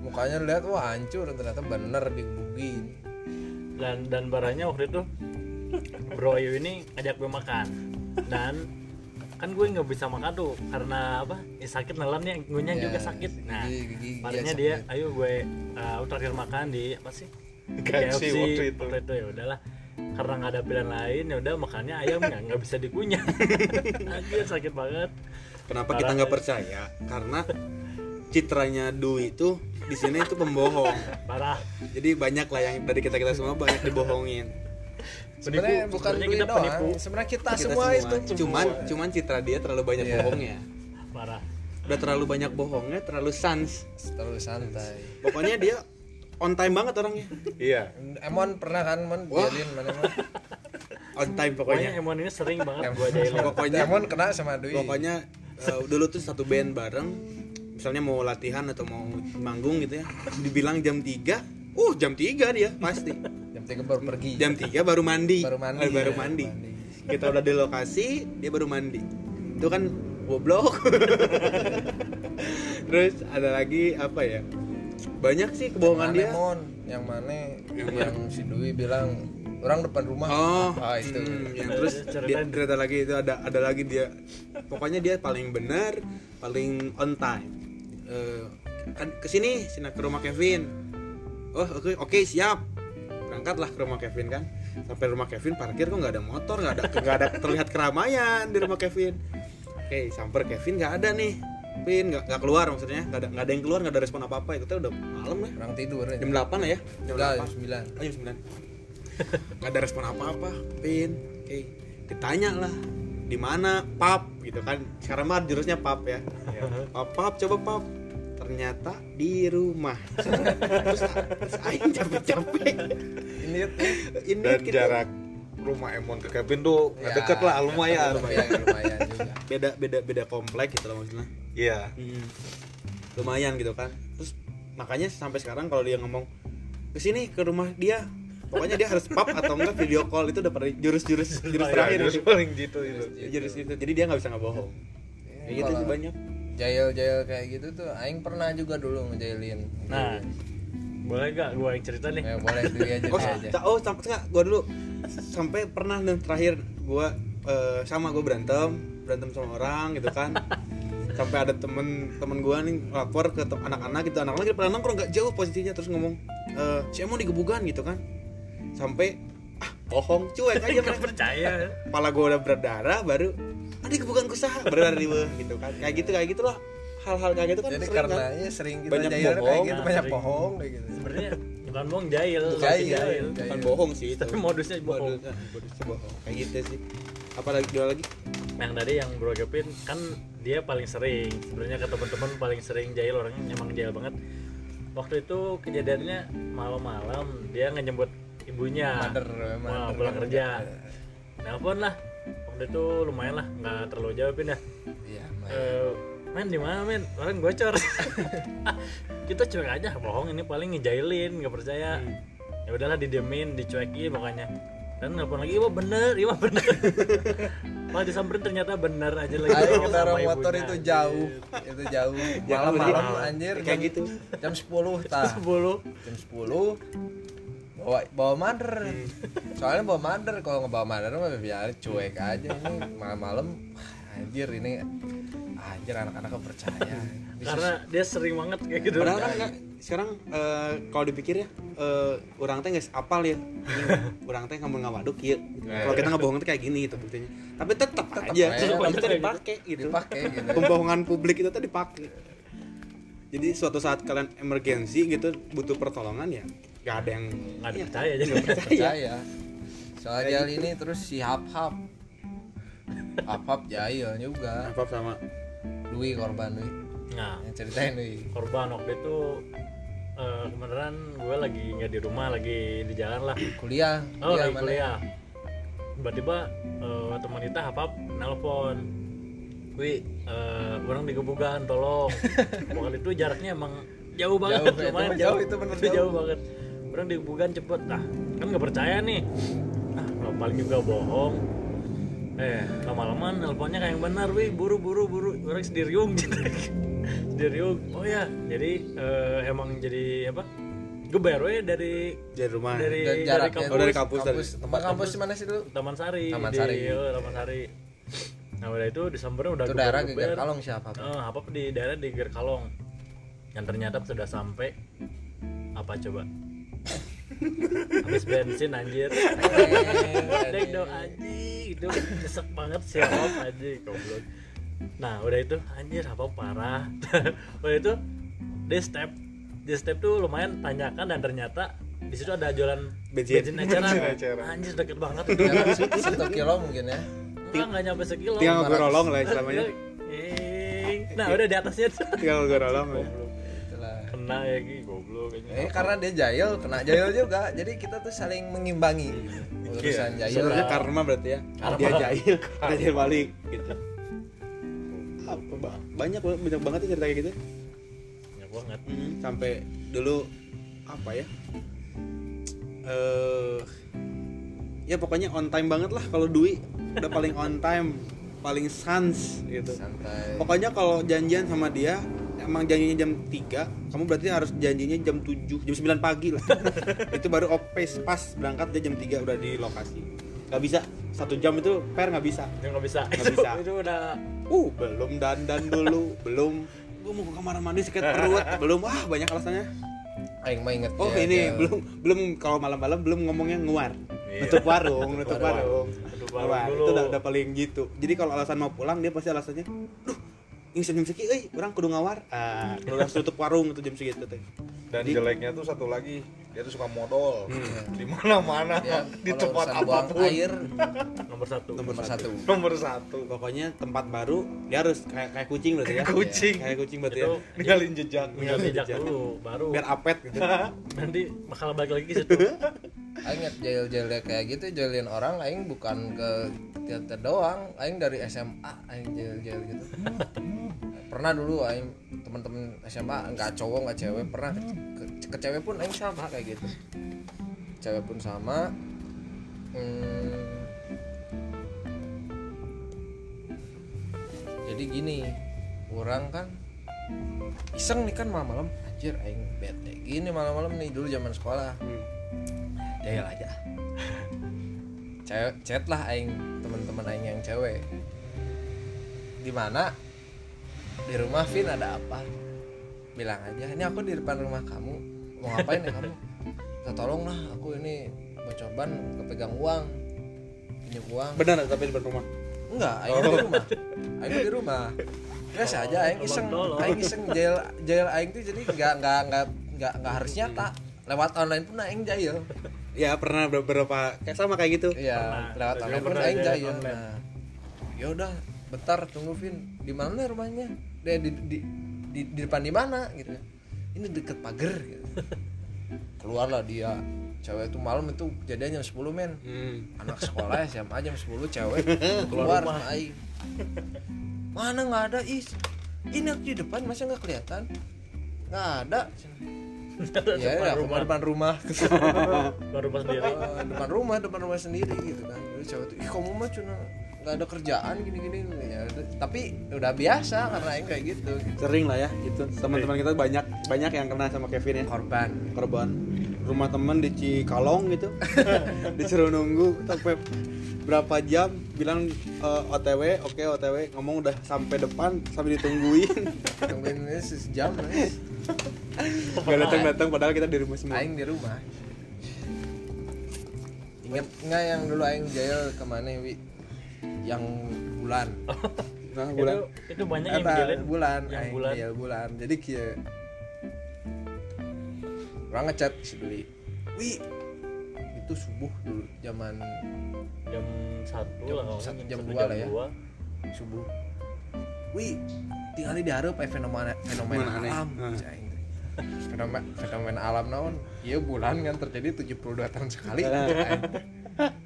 [SPEAKER 1] Mukanya lihat wah hancur ternyata bener digebukin
[SPEAKER 4] dan dan barangnya waktu itu Bro Ayu ini ngajak gue makan dan kan gue nggak bisa makan tuh karena apa ya sakit nelannya gue
[SPEAKER 1] Ya,
[SPEAKER 4] juga sakit nah
[SPEAKER 1] gigi-
[SPEAKER 4] dia ayo gue uh, terakhir makan di apa sih Di
[SPEAKER 3] KFC waktu itu.
[SPEAKER 4] ya udahlah. Karena nggak ada pilihan lain ya udah makannya ayam nggak nggak bisa dikunyah. Anjir sakit banget.
[SPEAKER 2] Kenapa
[SPEAKER 4] Parah,
[SPEAKER 2] kita nggak
[SPEAKER 4] ya.
[SPEAKER 2] percaya? Karena citranya Dwi itu di sini itu pembohong.
[SPEAKER 4] Parah.
[SPEAKER 2] Jadi banyak lah yang dari kita kita semua banyak dibohongin.
[SPEAKER 1] Sebenarnya bukan Dwi
[SPEAKER 4] kita
[SPEAKER 1] doang.
[SPEAKER 4] penipu.
[SPEAKER 1] Sebenarnya kita,
[SPEAKER 2] Kita
[SPEAKER 1] semua, itu
[SPEAKER 2] cuman cuman citra dia terlalu banyak
[SPEAKER 1] Iya.
[SPEAKER 2] bohongnya
[SPEAKER 4] parah.
[SPEAKER 2] Udah terlalu banyak bohongnya terlalu sans.
[SPEAKER 1] Terlalu santai.
[SPEAKER 2] Pokoknya dia on time banget orangnya.
[SPEAKER 3] Iya.
[SPEAKER 1] Emon pernah kan Mon?
[SPEAKER 2] Wah.
[SPEAKER 1] jalin mana Mon?
[SPEAKER 2] On time
[SPEAKER 4] pokoknya.
[SPEAKER 2] Pokoknya
[SPEAKER 4] Emon ini sering banget
[SPEAKER 1] Em-
[SPEAKER 4] gue jailin
[SPEAKER 2] pokoknya
[SPEAKER 1] Emon kena sama Dwi.
[SPEAKER 2] pokoknya eh, dulu tuh satu band bareng misalnya mau latihan atau mau manggung gitu ya dibilang jam 3 uh jam 3 dia pasti.
[SPEAKER 1] Jam tiga baru pergi.
[SPEAKER 2] Jam 3 baru mandi.
[SPEAKER 1] Baru mandi,
[SPEAKER 2] Eh, baru
[SPEAKER 1] ya,
[SPEAKER 2] mandi.
[SPEAKER 1] mandi.
[SPEAKER 2] kita udah di lokasi dia baru mandi. Itu kan goblok. Terus ada lagi apa ya banyak sih kebohongan dia
[SPEAKER 1] Mon yang mana yang, si Dwi bilang orang depan rumah
[SPEAKER 2] Oh,
[SPEAKER 1] ah itu
[SPEAKER 2] hmm, yang terus
[SPEAKER 4] Ceritain.
[SPEAKER 2] dia cerita lagi itu ada ada lagi dia. Pokoknya dia paling benar, paling on time. Eh, kan ke sini, sini ke rumah Kevin. Oh, oke, oke, siap. Berangkatlah ke rumah Kevin kan. Sampai rumah Kevin parkir kok nggak ada motor, nggak ada nggak ada terlihat keramaian di rumah Kevin. Oke, samper Kevin nggak ada nih. Kevin nggak nggak keluar maksudnya, nggak ada nggak ada yang keluar, nggak ada respon apa apa. Itu tuh udah malam lah.
[SPEAKER 1] orang tidur ya.
[SPEAKER 2] Jam 8 lah ya. Jam
[SPEAKER 1] Enggak,
[SPEAKER 2] 8.
[SPEAKER 1] jam sembilan.
[SPEAKER 2] Oh, jam 9 Gak ada respon apa-apa Pin. Oke. Ditanya lah di mana pap? Gitu kan. Sekarang mah jurusnya pap ya. Pap pap coba pap. Ternyata di rumah. Terus, terus aing capek-capek.
[SPEAKER 1] Ini
[SPEAKER 2] ini
[SPEAKER 3] dan
[SPEAKER 2] kita
[SPEAKER 3] jarak rumah Emon ke Kevin tuh nggak
[SPEAKER 1] Ya,
[SPEAKER 3] deket lah lumayan.
[SPEAKER 1] lumayan lumayan juga.
[SPEAKER 2] Beda beda beda komplek gitu loh maksudnya.
[SPEAKER 3] Iya.
[SPEAKER 2] Hmm. lumayan gitu kan. Terus makanya sampai sekarang kalau dia ngomong ke sini ke rumah dia pokoknya dia harus pap atau enggak video call itu udah pada jurus-jurus jurus
[SPEAKER 3] Iya,
[SPEAKER 2] terakhir
[SPEAKER 3] jurus
[SPEAKER 2] itu.
[SPEAKER 3] paling gitu itu.
[SPEAKER 2] Jurus itu jadi dia nggak bisa ngebohong. Kayak gitu
[SPEAKER 1] Kalau
[SPEAKER 2] sih banyak.
[SPEAKER 1] jail-jail kayak gitu tuh aing pernah juga dulu ngejailin.
[SPEAKER 4] Nah boleh gak gue yang cerita nih?
[SPEAKER 1] Ya boleh Dwi aja
[SPEAKER 2] oh
[SPEAKER 1] aja.
[SPEAKER 2] oh sampai enggak gua dulu. Sampai pernah dan terakhir gua eh, sama gua berantem. Berantem sama orang gitu kan. Sampai ada temen temen gua nih lapor ke anak-anak gitu. Anak-anak pernah nongkrong nggak jauh posisinya. Terus ngomong eh si Emon digebukan gitu kan. Sampai ah bohong cuek aja
[SPEAKER 4] nggak
[SPEAKER 2] mereka.
[SPEAKER 4] percaya.
[SPEAKER 2] Kepala gue udah berdarah baru adik bukan kusaha berdarah di bawah gitu kan. Kayak gitu kayak gitulah hal-hal kayak gitu kan
[SPEAKER 1] jadi
[SPEAKER 2] sering
[SPEAKER 1] karena
[SPEAKER 2] kan
[SPEAKER 1] ya sering kita
[SPEAKER 2] Banyak
[SPEAKER 1] jahil kayak
[SPEAKER 2] bohong.
[SPEAKER 1] gitu
[SPEAKER 4] Nah,
[SPEAKER 1] banyak
[SPEAKER 4] sering.
[SPEAKER 1] bohong kayak gitu.
[SPEAKER 4] Sebenarnya bukan bohong jahil
[SPEAKER 1] Jahil, jahil.
[SPEAKER 2] bukan bohong sih itu
[SPEAKER 4] tapi modusnya bohong.
[SPEAKER 2] Modusnya modusnya bohong. Kayak gitu sih. Apalagi dua lagi?
[SPEAKER 4] Yang tadi yang Bro Gepin kan dia paling sering. Sebenarnya ke teman-teman paling sering jahil orangnya emang jahil banget. Waktu itu kejadiannya malam-malam dia ngejemput ibunya.
[SPEAKER 1] Mader,
[SPEAKER 4] mau
[SPEAKER 1] mader.
[SPEAKER 4] pulang kerja. Nelpon lah. Waktu itu lumayan lah nggak terlalu jauh pin ya
[SPEAKER 1] iya
[SPEAKER 4] Eh, men di mana men? Orang gocor Ah, kita cuek aja bohong ini paling ngejailin nggak percaya. Ya udahlah didiemin dicuekin pokoknya. Dan nelpon lagi iya bener iya bener. Wah disamperin ternyata bener aja lagi.
[SPEAKER 1] Ayo
[SPEAKER 4] sama
[SPEAKER 1] motor
[SPEAKER 4] ibunya,
[SPEAKER 1] itu jauh, itu jauh. Malam-malam anjir
[SPEAKER 2] kayak
[SPEAKER 1] jam-
[SPEAKER 2] gitu.
[SPEAKER 1] Jam 10 tah.
[SPEAKER 4] 10
[SPEAKER 1] Jam 10 bawa bawa mader. Soalnya bawa mader kalau nggak bawa mader mah biar cuek aja. Ini malam-malam anjir ini anjir anak-anak nggak percaya. Bisa-
[SPEAKER 4] karena dia sering banget kayak gitu
[SPEAKER 2] Padahal kan nggak- sekarang eh, kalau dipikir ya eh, orang teh nggak apal ya orang teh ngomong ngawaduk ya kalau kita ngebohong tuh kayak gini gitu buktinya tapi tetap aja
[SPEAKER 1] aja.
[SPEAKER 2] tetap aja
[SPEAKER 4] Tetep aja
[SPEAKER 2] dipakai gitu
[SPEAKER 1] dipakai gitu.
[SPEAKER 2] pembohongan publik itu tuh dipakai jadi suatu saat kalian emergensi gitu butuh pertolongan ya nggak ada yang
[SPEAKER 4] nggak
[SPEAKER 2] Iya,
[SPEAKER 4] dipercaya aja
[SPEAKER 2] nggak percaya
[SPEAKER 1] percaya. Soal jahil ini terus si Hap Hap. Hap Hap jahil juga.
[SPEAKER 2] apa sama
[SPEAKER 1] Dwi korban Dwi.
[SPEAKER 4] nah.
[SPEAKER 1] Yang ceritain Dwi.
[SPEAKER 4] korban waktu itu eh, kebenaran gue lagi nggak di rumah lagi di jalan lah.
[SPEAKER 1] Kuliah,
[SPEAKER 4] oh
[SPEAKER 1] kuliah
[SPEAKER 4] lagi
[SPEAKER 1] mana?
[SPEAKER 4] kuliah. Tiba-tiba eh, teman kita hapap nelpon. Wi eh, orang digebugan tolong. Pokoknya itu jaraknya emang jauh banget
[SPEAKER 1] Jauh, itu
[SPEAKER 4] lumayan
[SPEAKER 1] mah jauh, itu bener
[SPEAKER 4] jauh.
[SPEAKER 1] jauh.
[SPEAKER 4] banget. Orang digebugan cepet. Nah kan nggak percaya nih. Nah paling juga bohong eh lama-lama nelponnya kayak yang benar wi buru buru. Buru orang sediriung gitu. Sediriung oh ya jadi eh, emang jadi apa? Gue bayar we dari
[SPEAKER 2] dari rumah.
[SPEAKER 4] dari dari
[SPEAKER 1] jaraknya
[SPEAKER 4] kampus,
[SPEAKER 2] Oh, dari kampus, dari
[SPEAKER 1] tempat kampus di mana sih dulu?
[SPEAKER 4] Taman Sari.
[SPEAKER 1] Taman
[SPEAKER 4] di,
[SPEAKER 1] Sari.
[SPEAKER 4] iya, Taman Sari. Nah udah itu disamperin udah
[SPEAKER 1] Itu daerah
[SPEAKER 4] geber-geber.
[SPEAKER 1] Geger Kalong siapa?
[SPEAKER 4] Eh, apa di daerah di Geger Kalong. Yang ternyata sudah sampai apa coba habis bensin anjir. Dek dong anjing. Itu nyesek banget sih apa anjing. Goblok. Nah udah itu anjir apa parah. Udah itu di step. Di step tuh lumayan tanyakan dan ternyata di situ ada jualan
[SPEAKER 2] Bensin.
[SPEAKER 4] bensin eceran.
[SPEAKER 3] Eceran.
[SPEAKER 4] anjir deket banget.
[SPEAKER 1] Situ satu kilo mungkin ya.
[SPEAKER 4] enggak nggak nyampe sekilo.
[SPEAKER 2] Tinggal gue rolong lah istilahnya.
[SPEAKER 4] Eh, nah udah di atasnya tuh.
[SPEAKER 2] Tinggal
[SPEAKER 4] kena ya Gi, goblok kayaknya.
[SPEAKER 1] Eh karena dia jahil, kena jahil juga. Jadi kita tuh saling mengimbangi urusan jahil.
[SPEAKER 2] sebenarnya karma berarti ya.
[SPEAKER 4] Karma.
[SPEAKER 2] dia jahil kita jahil balik gitu. Apa ba- banyak banyak banget ya cerita kayak gitu.
[SPEAKER 4] Banyak banget.
[SPEAKER 2] Hmm, sampai dulu apa ya? Eh ya pokoknya on time banget lah kalau Dwi. Udah paling on time paling sans gitu.
[SPEAKER 1] Santai.
[SPEAKER 2] pokoknya kalau janjian sama dia emang janjinya jam 3 kamu berarti harus janjinya jam 7 jam 9 pagi lah. Itu baru opes pas berangkat dia jam 3 udah di lokasi. Nggak bisa. Satu jam itu per nggak bisa.
[SPEAKER 4] Itu nggak bisa.
[SPEAKER 2] Nggak bisa.
[SPEAKER 4] itu udah
[SPEAKER 2] uh belum dandan dulu belum. Gue mau ke kamar mandi sakit perut. Belum. Wah banyak alasannya.
[SPEAKER 1] Aing mah inget
[SPEAKER 2] oh
[SPEAKER 1] jahil-
[SPEAKER 2] ini
[SPEAKER 1] jahil.
[SPEAKER 2] belum belum kalau malam-malam belum ngomongnya nguar
[SPEAKER 4] Iya.
[SPEAKER 2] nutup warung nutup
[SPEAKER 1] Nutup
[SPEAKER 2] warung.
[SPEAKER 4] Nutup warung
[SPEAKER 2] Nguar.
[SPEAKER 4] dulu.
[SPEAKER 2] itu udah, udah paling gitu. Jadi kalau alasan mau pulang dia pasti alasannya duh jam segitu euy orang kudu ngawar. Ah. Kudu harus tutup warung itu jam segitu teh.
[SPEAKER 3] Dan
[SPEAKER 2] Jadi-
[SPEAKER 3] jeleknya tuh satu lagi dia tuh suka modal. Di mana-mana
[SPEAKER 1] Ya,
[SPEAKER 3] di tempat
[SPEAKER 1] apa
[SPEAKER 3] pun.
[SPEAKER 1] air
[SPEAKER 4] nomor satu.
[SPEAKER 2] nomor
[SPEAKER 1] nomor
[SPEAKER 2] satu.
[SPEAKER 1] satu.
[SPEAKER 3] nomor satu.
[SPEAKER 2] Pokoknya tempat baru dia harus kayak kayak kucing berarti ya.
[SPEAKER 3] Kucing.
[SPEAKER 2] Kayak kucing berarti
[SPEAKER 4] itu
[SPEAKER 2] ya
[SPEAKER 3] ninggalin jejak.
[SPEAKER 2] Ninggalin
[SPEAKER 4] jejak
[SPEAKER 2] jejak.
[SPEAKER 4] dulu baru.
[SPEAKER 2] Biar apet gitu.
[SPEAKER 4] Nanti bakal balik lagi situ
[SPEAKER 1] Aing inget jahil-jahil kayak gitu jahilin orang aing bukan ke teater doang, aing dari SMA aing jahil-jahil gitu. pernah dulu aing teman-teman SMA nggak cowok nggak cewek pernah ke, ke- ke cewek pun aing sama kayak gitu. Cewek pun sama. Hmm, jadi gini, orang kan iseng nih kan malam-malam anjir aing bete gini malam-malam nih dulu zaman sekolah
[SPEAKER 2] Hmm.
[SPEAKER 1] Jahil aja. Cewek chat lah aing teman-teman aing yang cewek. Di mana? Di rumah Vin ada apa? Bilang aja ini aku di depan rumah kamu. Mau ngapain ya kamu? Minta tolong lah aku ini bocor ban kepegang uang pinjam uang.
[SPEAKER 2] Benar tapi di depan rumah?
[SPEAKER 1] Enggak aing di rumah. Aing di rumah. Biasa aja aing iseng. aing iseng jail jail aing tuh jadi nggak nggak nggak nggak nggak harus nyata. Lewat online pun aing jail
[SPEAKER 2] ya pernah beberapa kayak sama kayak gitu.
[SPEAKER 1] Iya
[SPEAKER 4] Pernah.
[SPEAKER 1] lewat online. pun
[SPEAKER 4] pernah
[SPEAKER 1] aing nah ya udah bentar tunggu Vin. Di mana rumahnya? Deh di di, di, di depan di mana? Gitu ini deket pagar gitu. keluarlah dia. Cewek itu malam itu kejadian jam 10 men.
[SPEAKER 2] Hmm.
[SPEAKER 1] anak sekolah SMA jam 10 cewek keluar aing mana nggak ada is? Ini aku di depan masa nggak kelihatan? Nggak ada ya ya aku mau depan rumah.
[SPEAKER 4] Baru pas sendiri.
[SPEAKER 1] Eh, depan rumah depan rumah sendiri gitu kan. Terus cewek tuh ih kamu mah cuma nggak ada kerjaan gini gini ya tapi udah biasa karena aing kayak gitu, gitu.
[SPEAKER 2] sering lah ya gitu. Teman-teman kita banyak banyak yang kena sama Kevin ya.
[SPEAKER 1] Korban.
[SPEAKER 2] Korban. Rumah temen di Cikalong gitu. Disuruh nunggu sampai berapa jam bilang eh, OTW oke OTW ngomong udah sampai depan sampai ditungguin.
[SPEAKER 1] Tungguin ini sejam guys.
[SPEAKER 2] Nggak datang datang padahal kita di rumah semua.
[SPEAKER 1] Aing di rumah. Inget nggak yang dulu aing jail ke mana wi? Yang bulan.
[SPEAKER 2] Nah
[SPEAKER 4] itu
[SPEAKER 2] bulan.
[SPEAKER 4] itu banyak yang
[SPEAKER 1] Apa,
[SPEAKER 4] ngejailin
[SPEAKER 1] bulan.
[SPEAKER 4] Yang
[SPEAKER 1] aing
[SPEAKER 4] bulan.
[SPEAKER 1] jail bulan. Jadi kia orang ngechat si Dwi wi itu subuh dulu zaman
[SPEAKER 4] jam satu
[SPEAKER 1] Jam
[SPEAKER 4] lah
[SPEAKER 1] jam
[SPEAKER 4] satu,
[SPEAKER 1] dua lah ya.
[SPEAKER 4] dua.
[SPEAKER 1] subuh. Wi tinggal di hareup aya fenomena fenomena
[SPEAKER 2] aneh.
[SPEAKER 1] alam fenomena fenomena alam naon? Iya bulan kan terjadi 72 tahun sekali.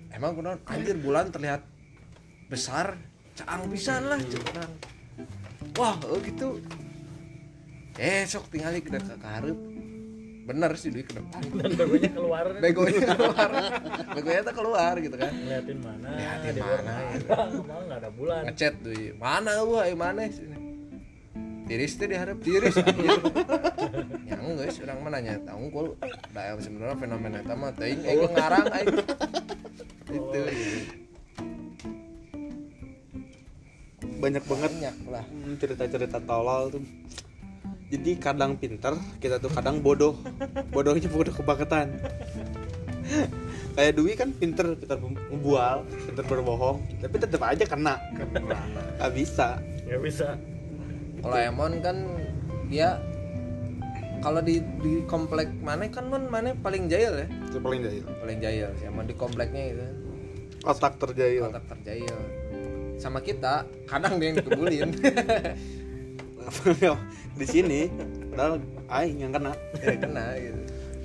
[SPEAKER 1] Emang kunaon? Anjir bulan terlihat besar caang pisan lah curang wah oh gitu. Eh sok tinggal ke dekat ke hareup bener sih Dwi ke depan.
[SPEAKER 4] Dan begonya keluar.
[SPEAKER 1] Begonya keluar. Begonya tuh keluar gitu kan.
[SPEAKER 4] Ngeliatin mana
[SPEAKER 1] Ngeliatin mana,
[SPEAKER 4] mana. Malah nggak ada bulan.
[SPEAKER 1] Ngechat tuh mana lu ayo mana sini tiris teh diharap. Tiris. Anjir yang guys orang mana nya tahu kul da yang sebenarnya fenomena eta mah teuing aing ngarang aing. Itu
[SPEAKER 2] banyak banget
[SPEAKER 1] banyak lah.
[SPEAKER 2] Hmm, cerita-cerita tolol tuh. Jadi kadang pinter kita tuh kadang bodoh. Bodohnya bodoh kebangetan kayak Dwi kan pinter pinter membual pinter berbohong tapi tetap aja kena. Nggak bisa.
[SPEAKER 4] Nggak bisa
[SPEAKER 1] kalau Emon kan dia kalau di di komplek mana kan mon mana paling jahil ya?
[SPEAKER 2] Itu paling jahil.
[SPEAKER 1] Paling jahil si Emon di kompleknya itu.
[SPEAKER 2] Otak terjahil.
[SPEAKER 1] Otak terjahil. Sama kita kadang dia yang kebulin
[SPEAKER 2] di sini padahal aing yang kena.
[SPEAKER 1] Ya kena gitu.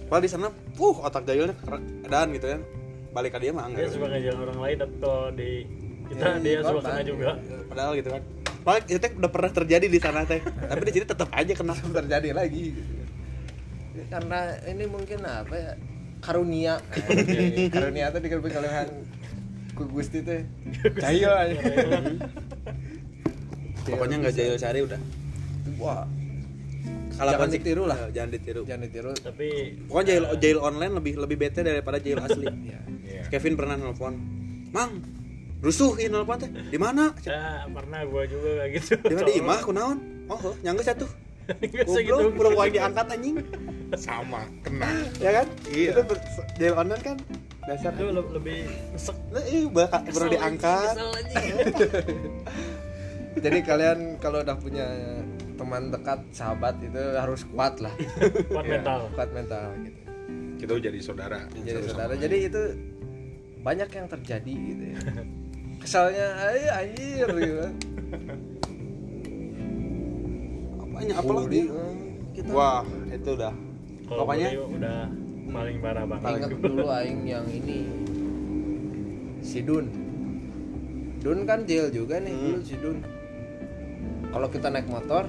[SPEAKER 2] Padahal di sana uh otak jahilnya keadaan gitu ya balik ke dia mah
[SPEAKER 4] dia
[SPEAKER 2] enggak
[SPEAKER 4] suka ngejalan orang lain tapi kalau di kita
[SPEAKER 1] Ya,
[SPEAKER 4] dia kena juga.
[SPEAKER 2] Padahal gitu kan padahal itu teh udah pernah terjadi di sana teh. Tapi di sini tetap aja kena.
[SPEAKER 1] Terjadi lagi gitu. karena ini mungkin apa ya karunia. Karunia tuh dikasih kalian ku gusti teh. Jahil aja.
[SPEAKER 2] Pokoknya nggak jahil sehari udah.
[SPEAKER 1] Wah.
[SPEAKER 2] Kalau
[SPEAKER 1] Jangan
[SPEAKER 2] konsep-
[SPEAKER 1] ditiru lah.
[SPEAKER 2] Eh, jangan ditiru.
[SPEAKER 1] Jangan ditiru.
[SPEAKER 4] Tapi
[SPEAKER 2] pokoknya jahil jahil online lebih lebih bete daripada jahil asli.
[SPEAKER 1] Ya
[SPEAKER 4] Iya.
[SPEAKER 2] Kevin pernah nelpon mang rusuhin nelpon teh? Di mana?
[SPEAKER 4] Ya pernah gua juga kayak gitu.
[SPEAKER 2] Di mana? Di imah kunaon? Oh oh, nyangga satu goblok belum lagi diangkat anjing.
[SPEAKER 3] Sama kena.
[SPEAKER 2] Ya kan?
[SPEAKER 3] Iya.
[SPEAKER 2] itu ber- jahil online kan? Dasar
[SPEAKER 4] itu le- lebih nesek
[SPEAKER 2] Nah, iya, bakal baru diangkat.
[SPEAKER 1] jadi kalian kalau udah punya teman dekat sahabat itu harus kuat lah.
[SPEAKER 4] Kuat mental.
[SPEAKER 1] Kuat mental gitu.
[SPEAKER 3] Kita jadi saudara.
[SPEAKER 1] Jadi saudara. jadi itu banyak yang terjadi gitu ya kesalnya ayo anjir gitu kan.
[SPEAKER 2] apanya apa lagi
[SPEAKER 1] Bully, eh, kita
[SPEAKER 2] wah itu udah.
[SPEAKER 4] Kalau
[SPEAKER 2] Pokoknya-
[SPEAKER 4] udah paling parah banget.
[SPEAKER 1] Ingat dulu aing yang ini. Si Dun. Dun kan jail juga nih
[SPEAKER 2] Hmm.
[SPEAKER 1] dulu si Dun. Kalau kita naik motor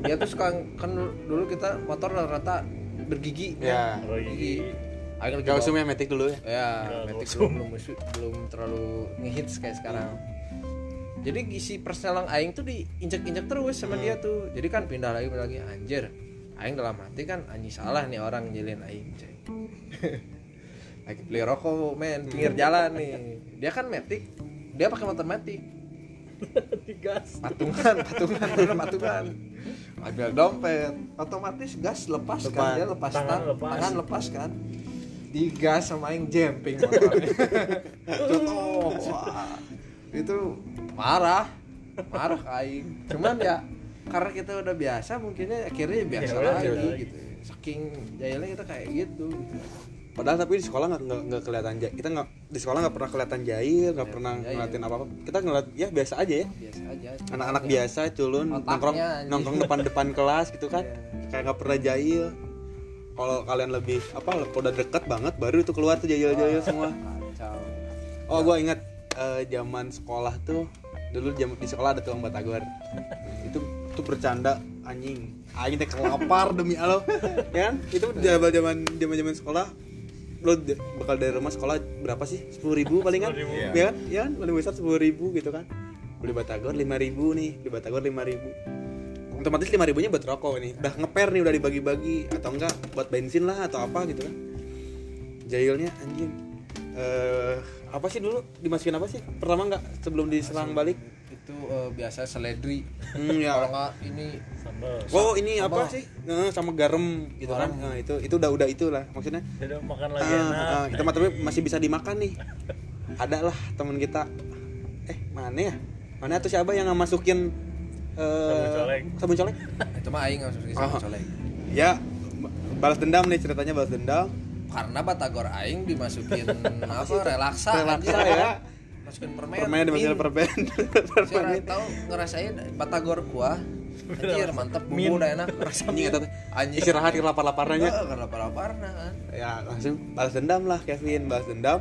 [SPEAKER 1] dia tuh suka kan dulu kita motor rata-rata bergigi
[SPEAKER 2] ya
[SPEAKER 4] Kalau
[SPEAKER 1] gigi aing lagi
[SPEAKER 2] gak usah ya metik dulu ya.
[SPEAKER 1] Ya Matic
[SPEAKER 4] usum.
[SPEAKER 1] belum belum belum terlalu ngehits kayak sekarang. Jadi isi perselang aing tuh diinjak-injak terus sama dia tuh. Jadi kan pindah lagi pindah lagi. Anjir aing dalam hati kan anjing salah nih orang nyilin aing coy lagi beli rokok men pinggir jalan nih. Dia kan metik dia pakai motor metik
[SPEAKER 4] digas
[SPEAKER 1] patungan patungan bener patungan. Ambil dompet. Otomatis gas lepas, kan dia lepas
[SPEAKER 4] Tangan lepas.
[SPEAKER 1] tangan lepas kan digas sama aing jemping. Motornya contoh. Wah. Itu marah. Marah ke aing. Cuman ya karena kita udah biasa mungkinnya akhirnya biasa
[SPEAKER 4] Ya
[SPEAKER 1] lagi
[SPEAKER 4] ya
[SPEAKER 1] gitu. Saking jahilnya kita kayak gitu.
[SPEAKER 2] Padahal tapi di sekolah nggak nggak kelihatan jahil. Kita nggak di sekolah nggak pernah kelihatan jahil nggak pernah
[SPEAKER 1] jahil.
[SPEAKER 2] ngeliatin apa apa kita ngeliat ya biasa aja ya.
[SPEAKER 1] Biasa aja.
[SPEAKER 2] Anak-anak
[SPEAKER 1] ya,
[SPEAKER 2] biasa culun
[SPEAKER 1] Otaknya
[SPEAKER 2] nongkrong
[SPEAKER 1] anjing.
[SPEAKER 2] nongkrong depan depan kelas gitu kan.
[SPEAKER 1] Iya.
[SPEAKER 2] kayak nggak pernah jahil kalau kalian lebih apa udah deket banget baru itu keluar tuh jahil jahil semua.
[SPEAKER 1] kacau.
[SPEAKER 2] Oh gue ingat eh, zaman sekolah tuh dulu jam di sekolah ada tukang batagor itu tuh bercanda anjing. Anjing teh kelapar demi Allah. Ya kan? Itu zaman zaman zaman zaman sekolah lo bakal dari rumah sekolah berapa sih? Sepuluh ribu paling kan?
[SPEAKER 4] 10.000.
[SPEAKER 2] ya kan? Ya kan? Paling besar sepuluh ribu gitu kan. Beli batagor lima ribu nih beli batagor lima ribu otomatis lima ribunya buat rokok nih. Udah ngeper nih udah dibagi-bagi. Atau enggak buat bensin lah atau apa gitu kan. Jahilnya anjing. Eh apa sih dulu? Dimasukin apa sih? Pertama nggak sebelum diserang balik?
[SPEAKER 1] Itu eh, biasa seledri.
[SPEAKER 2] Hmm, ya.
[SPEAKER 1] Kalau nggak ini
[SPEAKER 4] sambal.
[SPEAKER 2] Oh ini
[SPEAKER 1] Sama-
[SPEAKER 2] apa sih? Eh, sama garam gitu kan.
[SPEAKER 1] Garam.
[SPEAKER 2] Nah, itu itu udah udah itulah maksudnya.
[SPEAKER 4] Tidak makan lagi
[SPEAKER 2] ah,
[SPEAKER 4] enak
[SPEAKER 2] itu mah tapi masih bisa dimakan nih. Ada lah teman kita. Eh mana ya? Mana tuh siapa yang nggak masukin
[SPEAKER 4] Sabun colek.
[SPEAKER 2] sabun colek?
[SPEAKER 1] Itu mah aing sama
[SPEAKER 2] Oh.
[SPEAKER 1] colek.
[SPEAKER 2] Ya balas dendam nih ceritanya balas dendam.
[SPEAKER 1] Karena batagor aing dimasukin apa relaksa
[SPEAKER 2] Relaksa
[SPEAKER 1] anjing.
[SPEAKER 2] ya.
[SPEAKER 1] masukin permen.
[SPEAKER 2] Permen dimasukin permen.
[SPEAKER 1] Saya
[SPEAKER 2] permen.
[SPEAKER 1] Tahu ngerasain batagor kuah anjir mantep bumbu udah enak
[SPEAKER 2] anjing
[SPEAKER 1] rasanya
[SPEAKER 2] eta
[SPEAKER 1] anjing.
[SPEAKER 2] istirahat ke lapar-laparnya.
[SPEAKER 1] Heeh, karena lapar-laparna kan.
[SPEAKER 2] Ya langsung balas dendam lah Kevin balas dendam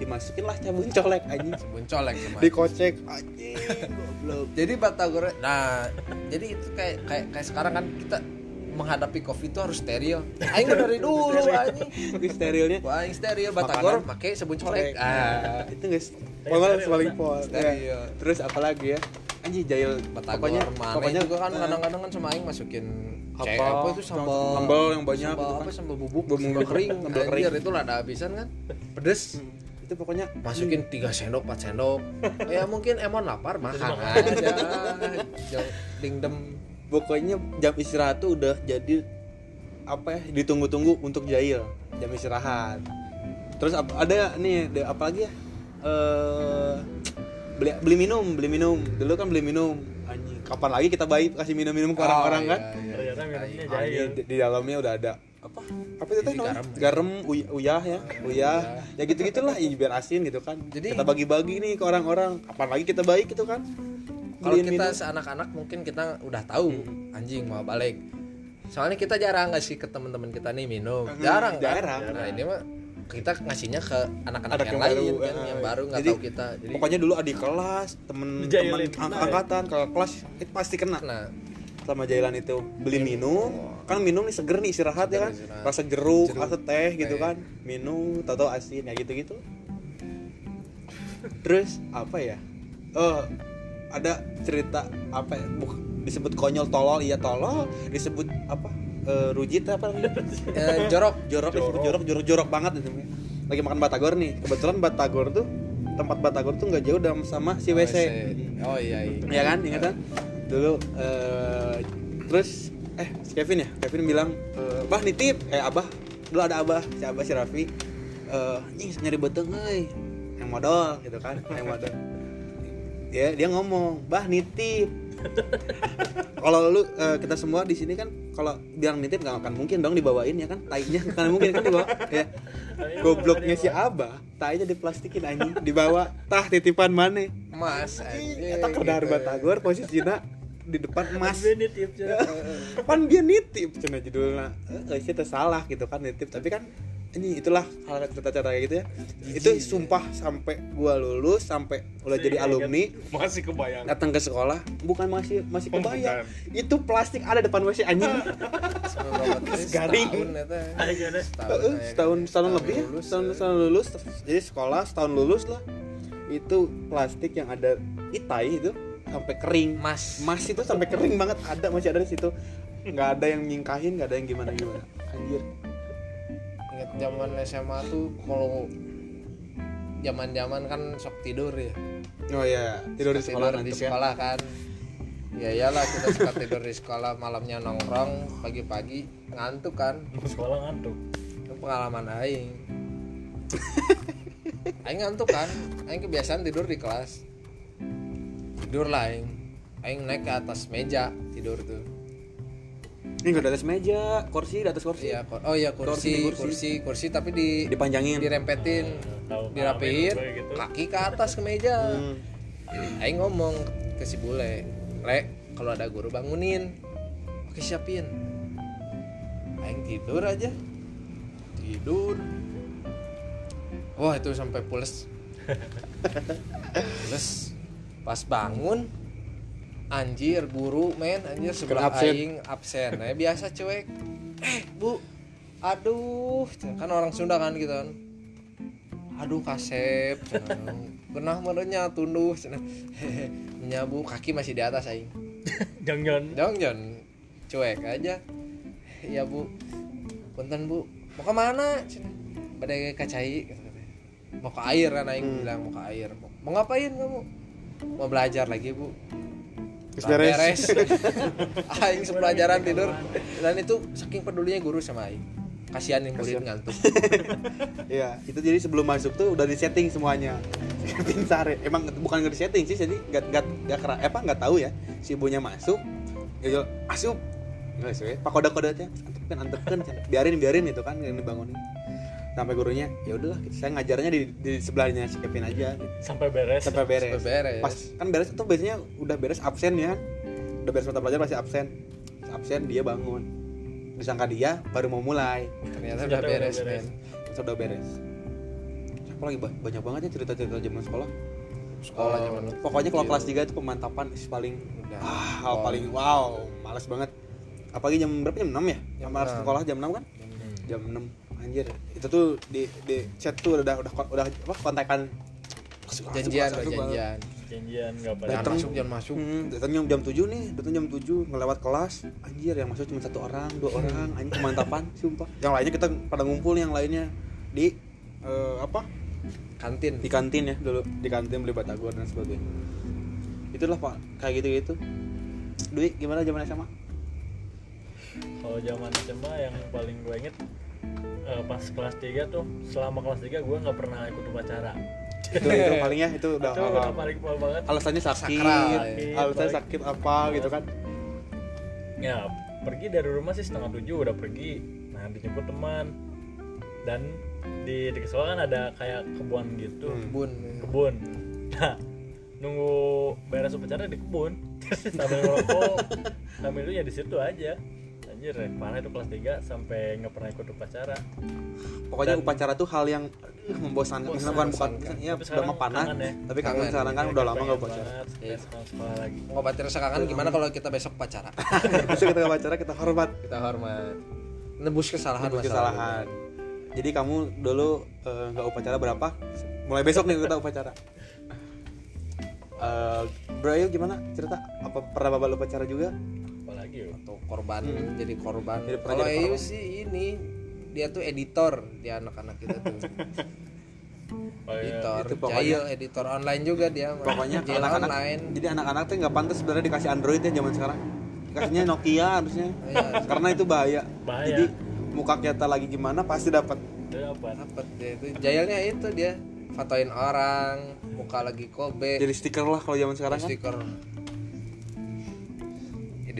[SPEAKER 2] dimasukin lah cabun colek anjing.
[SPEAKER 1] Sabun colek sama
[SPEAKER 2] dikocek anjing. goblok.
[SPEAKER 1] Jadi batagor nah jadi itu kayak kayak kayak sekarang kan kita menghadapi covid itu harus steril. Aing dari dulu anjing.
[SPEAKER 2] Sterilnya.
[SPEAKER 1] Wah, aing steril batagor pakai sabun colek. Ah.
[SPEAKER 2] Itu guys pol paling pol
[SPEAKER 1] Steril.
[SPEAKER 2] Ya. terus apalagi ya? Anjing jahil
[SPEAKER 1] batagor
[SPEAKER 2] pokoknya
[SPEAKER 1] mana
[SPEAKER 2] pokoknya
[SPEAKER 1] juga kan
[SPEAKER 2] eh,
[SPEAKER 1] kadang-kadang kan sama aing masukin
[SPEAKER 2] Apa?
[SPEAKER 1] apa itu sambal
[SPEAKER 2] Sambal yang banyak
[SPEAKER 1] sambal
[SPEAKER 2] gitu
[SPEAKER 1] apa
[SPEAKER 2] kan.
[SPEAKER 1] sambal bubuk
[SPEAKER 2] Bumbu
[SPEAKER 1] sambal kering.
[SPEAKER 2] Sambal kering.
[SPEAKER 1] itu lada habisan kan. Pedes
[SPEAKER 2] itu pokoknya.
[SPEAKER 1] Masukin tiga sendok 4 sendok. Ya mungkin emon lapar makan aja. dingdem.
[SPEAKER 2] Pokoknya jam istirahat tuh udah jadi apa ya ditunggu-tunggu untuk jahil jam istirahat. Terus ada nih ada apa lagi ya? Eh beli beli minum beli minum. Dulu kan beli minum. Anjing kapan lagi kita baik kasih minum-minum ke orang-orang
[SPEAKER 1] Oh,
[SPEAKER 2] kan?
[SPEAKER 1] iya, iya.
[SPEAKER 4] ternyata minumnya jahil.
[SPEAKER 2] Di, di dalamnya udah ada apa? Apa itu teh
[SPEAKER 1] garam.
[SPEAKER 2] garam uy- uyah ya uyah. Ya gitu gitulah ya, biar asin gitu kan.
[SPEAKER 1] Jadi-
[SPEAKER 2] kita bagi-bagi nih ke orang-orang. Kapan lagi kita baik gitu kan.
[SPEAKER 1] Kalau kita
[SPEAKER 2] minum.
[SPEAKER 1] seanak-anak mungkin kita udah tahu anjing mau balik. Soalnya kita jarang ngasih ke teman-teman kita nih minum.
[SPEAKER 2] Hmm,
[SPEAKER 1] jarang kan?
[SPEAKER 2] jarang.
[SPEAKER 1] nah ini mah kita ngasihnya ke anak-anak
[SPEAKER 2] Anak
[SPEAKER 1] yang,
[SPEAKER 2] yang
[SPEAKER 1] lain
[SPEAKER 2] baru,
[SPEAKER 1] kan
[SPEAKER 2] eh,
[SPEAKER 1] yang baru nggak
[SPEAKER 2] jadi,
[SPEAKER 1] tahu kita. Jadi
[SPEAKER 2] pokoknya dulu adik kelas temen-temen angkatan kalau kelas itu pasti kena.
[SPEAKER 1] Nah
[SPEAKER 2] sama jailan itu. Beli minum. Kan minum nih seger nih istirahat ya kan?
[SPEAKER 1] Seger, istirahat.
[SPEAKER 2] rasa jeruk,
[SPEAKER 1] Jeruk,
[SPEAKER 2] rasa teh gitu kan. Minum tahu asin ya gitu gitu terus apa ya? Oh ada cerita apa ya? Buk- disebut konyol tolol. Iya tolol. Disebut apa? Eh, rujit apa namanya?
[SPEAKER 1] eh, jorok.
[SPEAKER 2] Jorok disebut jorok. jorok jorok banget itu lagi makan batagor nih. Kebetulan batagor tuh tempat batagor tuh nggak jauh dari sama si WC
[SPEAKER 1] oh iya iya.
[SPEAKER 2] Ya kan? Ingat kan dulu eh, terus eh si Kevin ya? Kevin bilang eh, bah nitip. Eh abah dulu ada abah si abah si Raffi. Nying nyari beteng euy yang modal gitu kan. Yang modal. Dia dia ngomong bah nitip. Kalau lu eh, kita semua di sini kan kalau bilang nitip nggak akan mungkin dong dibawain ya kan? Tainya akan mungkin kan dibawa ya. Gobloknya si abah tainya diplastikin anjing. Dibawa tah titipan mana?
[SPEAKER 1] Mas
[SPEAKER 2] kadar
[SPEAKER 1] gitu.
[SPEAKER 2] batagor posisinya di depan emas.
[SPEAKER 4] Ini tipsnya
[SPEAKER 2] pan dia nitip. Cina judulnya eh sih salah gitu kan nitip. Tapi kan ini itulah hal cerita-cerita kayak gitu ya. Itu sumpah sampai gua lulus sampai udah jadi alumni
[SPEAKER 3] masih kebayang.
[SPEAKER 2] datang ke sekolah bukan masih masih
[SPEAKER 3] Oh,
[SPEAKER 2] kebayang.
[SPEAKER 3] Bukan.
[SPEAKER 2] itu plastik ada depan WC anjing. Garing.
[SPEAKER 1] setahun.
[SPEAKER 4] Ayo, ada.
[SPEAKER 1] setahun
[SPEAKER 2] setahun setahun lebih ya
[SPEAKER 1] lulus,
[SPEAKER 2] setahun
[SPEAKER 1] eh.
[SPEAKER 2] setahun lulus. Jadi sekolah setahun lulus lah. Itu plastik yang ada itai itu sampai kering.
[SPEAKER 1] Mas.
[SPEAKER 2] Mas itu sampai kering banget. Ada masih ada di situ. Nggak ada yang nyingkahin nggak ada yang gimana gimana. Anjir.
[SPEAKER 1] Inget zaman SMA tuh kalau zaman-zaman kan sok tidur ya.
[SPEAKER 2] Oh ya tidur di sekolah
[SPEAKER 1] tidur di
[SPEAKER 2] ya.
[SPEAKER 1] sekolah kan. Ya iyalah kita suka tidur di sekolah malamnya nongkrong pagi-pagi ngantuk kan.
[SPEAKER 4] Sekolah ngantuk.
[SPEAKER 1] Itu pengalaman aing. Aing ngantuk kan. Aing kebiasaan tidur di kelas tidur lah aing. Aing naik ke atas meja tidur tuh.
[SPEAKER 2] Ini nggak di atas meja kursi di atas kursi.
[SPEAKER 1] Iya kor- oh iya kursi
[SPEAKER 2] Kursi,
[SPEAKER 1] kursi. kursi, tapi di
[SPEAKER 2] dipanjangin.
[SPEAKER 1] dirempetin
[SPEAKER 4] ngalamin gue gitu.
[SPEAKER 1] kaki ke atas ke meja.
[SPEAKER 2] Hmm.
[SPEAKER 1] aing ngomong ke si bule le kalau ada guru bangunin. Oke siapin. Aing tidur aja. Tidur. Wah itu sampai pules. Pules pas bangun anjir guru men anjir sebelah
[SPEAKER 2] absen.
[SPEAKER 1] aing absen. Nah biasa cuek. Eh bu aduh kan orang Sunda kan gitu kan. Aduh kasep genah merenya tunduh cenah. nya bu kaki masih di atas aing.
[SPEAKER 4] Jangan
[SPEAKER 1] jangan cuek aja. Ya bu. Punten bu. Mau ke mana cenah badai kacai kata katanya. mau ke air kan aing
[SPEAKER 2] Hmm.
[SPEAKER 1] bilang mau ke air. Mau ngapain kamu mau belajar lagi bu Lah,
[SPEAKER 2] beres.
[SPEAKER 1] aing sepelajaran tidur dan itu saking pedulinya guru sama aing kasihan nih murid ngantuk
[SPEAKER 2] Iya, itu jadi sebelum masuk tuh udah di setting semuanya. Setting sare. Emang bukan nggak di setting sih, jadi nggak nggak nggak kera, apa nggak tahu ya. Si ibunya masuk, ya asup. Nggak sih, pak kode kode teh, antepkan antepkan, biarin biarin itu kan yang dibangunin. Sampai gurunya, ya udahlah, saya ngajarnya di, di sebelahnya si Kevin aja, gitu.
[SPEAKER 4] sampai beres
[SPEAKER 2] sampai beres.
[SPEAKER 1] Sampai beres.
[SPEAKER 2] Pas kan beres itu biasanya udah beres absen ya, udah beres mata pelajaran pasti absen. Absen dia bangun, disangka dia baru mau mulai.
[SPEAKER 1] ternyata udah beres
[SPEAKER 4] udah beres.
[SPEAKER 1] men
[SPEAKER 2] sudah beres apa lagi banyak banget ya cerita-cerita zaman sekolah
[SPEAKER 1] sekolah zaman
[SPEAKER 2] pokoknya kalau
[SPEAKER 1] kecil.
[SPEAKER 2] kelas 3 itu pemantapan is paling
[SPEAKER 1] Udah.
[SPEAKER 2] ah, hal paling wow males banget apalagi jam berapa jam 6 ya
[SPEAKER 1] Jam
[SPEAKER 2] jam harus
[SPEAKER 1] 6.
[SPEAKER 2] sekolah jam 6 kan jam 6 anjir itu tuh di di chat tuh udah udah udah apa Masuk, masuk,
[SPEAKER 1] janjian
[SPEAKER 2] masuk,
[SPEAKER 1] udah
[SPEAKER 2] masuk,
[SPEAKER 1] janjian
[SPEAKER 4] janjian nggak pada
[SPEAKER 1] jangan
[SPEAKER 2] Datang.
[SPEAKER 1] masuk jangan masuk
[SPEAKER 2] Hmm, datang jam, jam 7 nih, datang jam 7 ngelewat kelas. Anjir, yang masuk cuma satu orang, dua orang, anjing kemantapan, sumpah. Yang lainnya kita pada ngumpul yang lainnya di eh, apa?
[SPEAKER 1] kantin
[SPEAKER 2] Di kantin ya dulu, di kantin beli batagor dan sebagainya. Itulah Pak, kayak gitu-gitu. Dwi, gimana zaman SMA?
[SPEAKER 4] kalau zaman SMA yang paling gue inget eh, pas kelas 3 tuh selama kelas 3 gue nggak pernah ikut upacara.
[SPEAKER 2] Itu itu palingnya itu udah
[SPEAKER 4] itu udah paling pol banget.
[SPEAKER 2] alasannya sakit,
[SPEAKER 4] ya.
[SPEAKER 2] alasannya sakit apa gitu kan.
[SPEAKER 4] ya pergi dari rumah sih setengah tujuh udah pergi. Nah dijemput teman. Dan di di sekolah kan ada kayak kebun gitu.
[SPEAKER 2] Hmm.
[SPEAKER 1] bun
[SPEAKER 4] kebun. Nah nunggu beres upacara di kebun. Sambil ngerokok. Sambil itu ya di situ aja anjir ya, parah itu kelas 3 sampai nggak pernah ikut upacara
[SPEAKER 2] Pokoknya
[SPEAKER 4] Dan-
[SPEAKER 2] upacara tuh hal yang uh, membosankan.
[SPEAKER 4] Bosan,
[SPEAKER 2] bukan bukan
[SPEAKER 1] membosankan.
[SPEAKER 2] ya
[SPEAKER 4] Tapi
[SPEAKER 2] udah panah,
[SPEAKER 4] ya.
[SPEAKER 2] tapi kangen sekarang kan udah lama nggak upacara.
[SPEAKER 1] Iya.
[SPEAKER 4] sekarang sekolah lagi
[SPEAKER 1] ngobatin rasa kangen gimana kalau kita besok pacaran
[SPEAKER 2] Bisa kita upacara kita hormat.
[SPEAKER 1] kita hormat nebus kesalahan
[SPEAKER 2] Nebus kesalahan. Jadi kamu dulu eh, nggak upacara berapa? Mulai besok nih kita upacara. Eh, Bro Ayu gimana cerita? Apa pernah bapak upacara juga?
[SPEAKER 4] Ya
[SPEAKER 1] atau korban
[SPEAKER 2] Hmm.
[SPEAKER 1] jadi korban kalau Ayu sih ini dia tuh editor di anak-anak kita tuh
[SPEAKER 4] Oh, iya.
[SPEAKER 1] editor
[SPEAKER 2] itu pokoknya-
[SPEAKER 1] jahil editor online juga dia.
[SPEAKER 2] Pokoknya anak-anak
[SPEAKER 1] online
[SPEAKER 2] jadi anak-anak tuh nggak pantas sebenarnya dikasih Android ya zaman sekarang. Dikasihnya Nokia harusnya.
[SPEAKER 1] Iya.
[SPEAKER 2] Karena itu bahaya.
[SPEAKER 4] Bahaya.
[SPEAKER 2] Jadi muka kita lagi gimana pasti dapat.
[SPEAKER 1] Dapet dia itu jahilnya itu dia fotoin orang muka lagi kobe
[SPEAKER 2] Jadi stiker lah kalau zaman sekarang kan.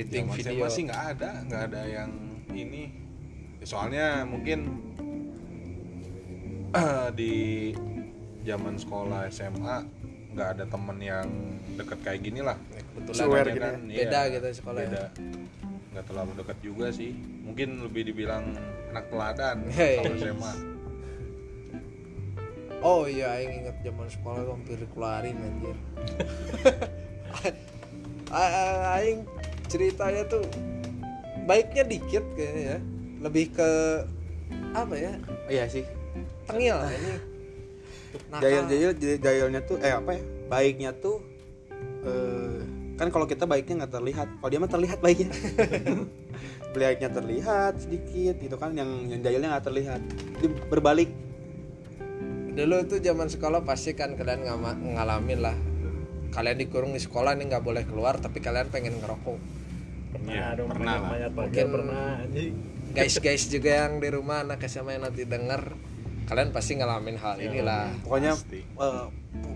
[SPEAKER 1] Editing
[SPEAKER 3] Zaman
[SPEAKER 1] video.
[SPEAKER 3] SMA sih nggak ada nggak ada yang ini. Ya, soalnya mungkin di zaman sekolah SMA nggak ada temen yang deket kayak gini lah.
[SPEAKER 1] Kebetulan
[SPEAKER 2] Swear
[SPEAKER 1] aja
[SPEAKER 2] gitu
[SPEAKER 1] kan?
[SPEAKER 3] Ya.
[SPEAKER 1] beda
[SPEAKER 3] Iya,
[SPEAKER 1] gitu sekolah
[SPEAKER 3] beda. Nggak terlalu dekat juga sih. Mungkin lebih dibilang anak teladan kalau SMA
[SPEAKER 1] oh iya aing inget zaman sekolah hampir dikeluarin anjir. Aing ceritanya tuh baiknya dikit kayaknya ya lebih ke apa ya
[SPEAKER 2] Iya sih.
[SPEAKER 1] tengil ini Nakal.
[SPEAKER 2] Jahil jahil jahilnya tuh eh apa ya? Baiknya tuh eh kan kalau kita baiknya nggak terlihat. Kalau dia mah terlihat baiknya. baiknya terlihat sedikit gitu kan yang yang jahilnya nggak terlihat. Jadi berbalik.
[SPEAKER 1] dulu tuh zaman sekolah pasti kan kalian ngalamin lah kalian dikurung di sekolah nih nggak boleh keluar tapi kalian pengen ngerokok
[SPEAKER 4] pernah
[SPEAKER 3] Iya,
[SPEAKER 4] dong
[SPEAKER 3] pernah lah.
[SPEAKER 4] banyak
[SPEAKER 1] Mungkin-
[SPEAKER 4] pernah anjing
[SPEAKER 1] guys guys juga yang di rumah anak SMA yang nanti denger kalian pasti ngalamin hal inilah
[SPEAKER 2] pokoknya
[SPEAKER 3] Pasti.
[SPEAKER 2] eh,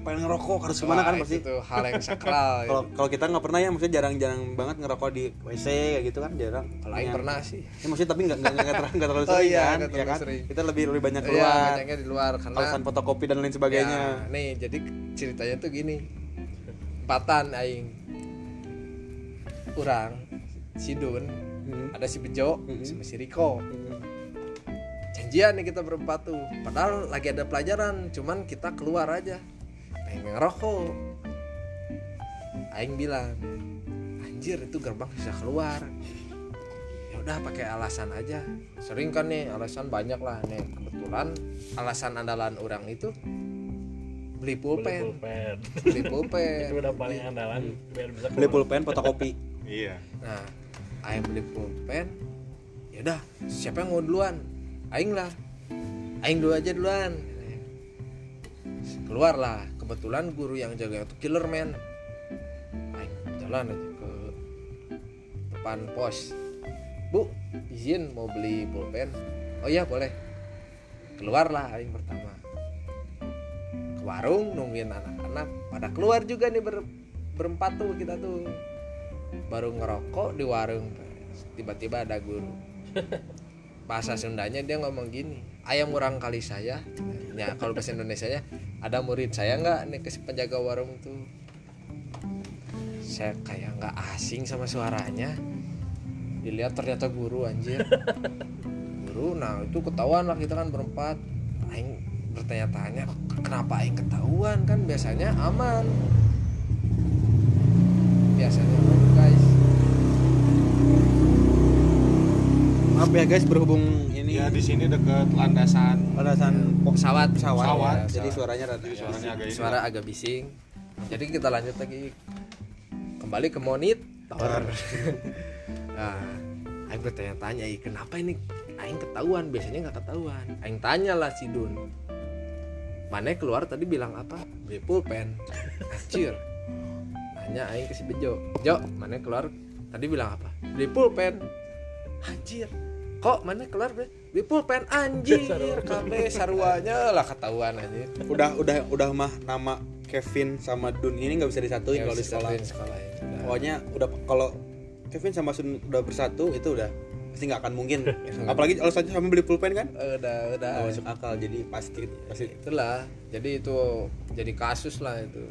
[SPEAKER 2] pengen ngerokok harus gimana kan pasti
[SPEAKER 1] itu hal yang sakral
[SPEAKER 2] kalau
[SPEAKER 1] gitu.
[SPEAKER 2] kalau kita nggak pernah ya maksudnya jarang-jarang banget ngerokok di WC kayak gitu kan jarang
[SPEAKER 1] kalau Aing
[SPEAKER 2] Ya.
[SPEAKER 1] pernah sih
[SPEAKER 2] Ya, maksudnya tapi nggak nggak nggak terlalu, nggak terlalu
[SPEAKER 1] Oh
[SPEAKER 2] sering
[SPEAKER 1] iya,
[SPEAKER 2] kan, ya kan?
[SPEAKER 1] sering.
[SPEAKER 2] Kita lebih lebih banyak
[SPEAKER 1] Iya,
[SPEAKER 2] keluar.
[SPEAKER 1] banyaknya di luar karena
[SPEAKER 2] Alasan fotokopi dan lain sebagainya.
[SPEAKER 1] Ya, nih jadi ceritanya tuh gini empatan aing kurang si Dun
[SPEAKER 2] Hmm.
[SPEAKER 1] ada si Bejo
[SPEAKER 2] Hmm.
[SPEAKER 1] sama si Riko
[SPEAKER 2] Hmm.
[SPEAKER 1] janjian nih kita berempat tuh padahal lagi ada pelajaran cuman kita keluar aja pengen ngerokok aing bilang anjir itu gerbang bisa keluar ya udah pakai alasan aja sering kan nih alasan banyak lah nih kebetulan alasan andalan orang itu beli
[SPEAKER 4] Beli
[SPEAKER 1] pulpen
[SPEAKER 4] pulpen.
[SPEAKER 1] beli pulpen
[SPEAKER 4] itu udah paling andalan biar bisa
[SPEAKER 2] Beli pulpen, fotokopi.
[SPEAKER 3] Iya.
[SPEAKER 1] nah aing beli pulpen ya udah siapa yang mau duluan? Aing lah. Aing dulu aja duluan. Keluar lah. Kebetulan guru yang jaga itu killer man aing jalan aja ke depan pos. Bu izin mau beli pulpen? Oh iya boleh. Keluar lah aing pertama. Ke warung nungguin anak-anak. Pada keluar juga nih ber- berempat tuh kita tuh baru ngerokok di warung tiba-tiba ada guru. Bahasa Sundanya dia ngomong gini ayam murang kali saya. Ya kalau bahasa Indonesia nya ada murid saya nggak nih ke penjaga warung tuh? Saya kayak nggak asing sama suaranya. Dilihat ternyata guru anjir. Guru nah itu ketahuan lah kita kan berempat. Aing bertanya-tanya kenapa aing ketahuan? Kan biasanya aman biasanya aman guys.
[SPEAKER 2] Maaf ya guys berhubung ini
[SPEAKER 3] Ya di sini dekat landasan.
[SPEAKER 2] Landasan
[SPEAKER 1] pesawat.
[SPEAKER 2] pesawat,
[SPEAKER 3] Pesawat.
[SPEAKER 2] jadi
[SPEAKER 1] Ya, pesawat.
[SPEAKER 2] suaranya rada.
[SPEAKER 3] Jadi suaranya agak ini.
[SPEAKER 1] suara agak bising. Jadi kita lanjut lagi. Kembali ke monitor nah Aing bertanya-tanya "Ih, kenapa ini Aing ketahuan? Biasanya nggak ketahuan. Aing tanya lah si Dun. Mana keluar tadi bilang apa? Beli pulpen. Anjir nanya Aing ke si Bejo Jo mana keluar tadi bilang apa beli pulpen anjir kok mana keluar beli beli pulpen anjir kabeh saruanya lah ketahuan anjir
[SPEAKER 2] Udah udah udah mah nama Kevin sama Dun ini nggak bisa disatuin
[SPEAKER 1] Ya,
[SPEAKER 2] kalau di sekolah.
[SPEAKER 1] sekolah ya. Udah.
[SPEAKER 2] Pokoknya udah kalau Kevin sama Sun udah bersatu itu udah pasti nggak akan mungkin. Apalagi kalau saja sama beli pulpen kan?
[SPEAKER 1] udah udah
[SPEAKER 2] Nggak masuk akal jadi pasti pasti
[SPEAKER 1] itulah jadi itu jadi kasus lah itu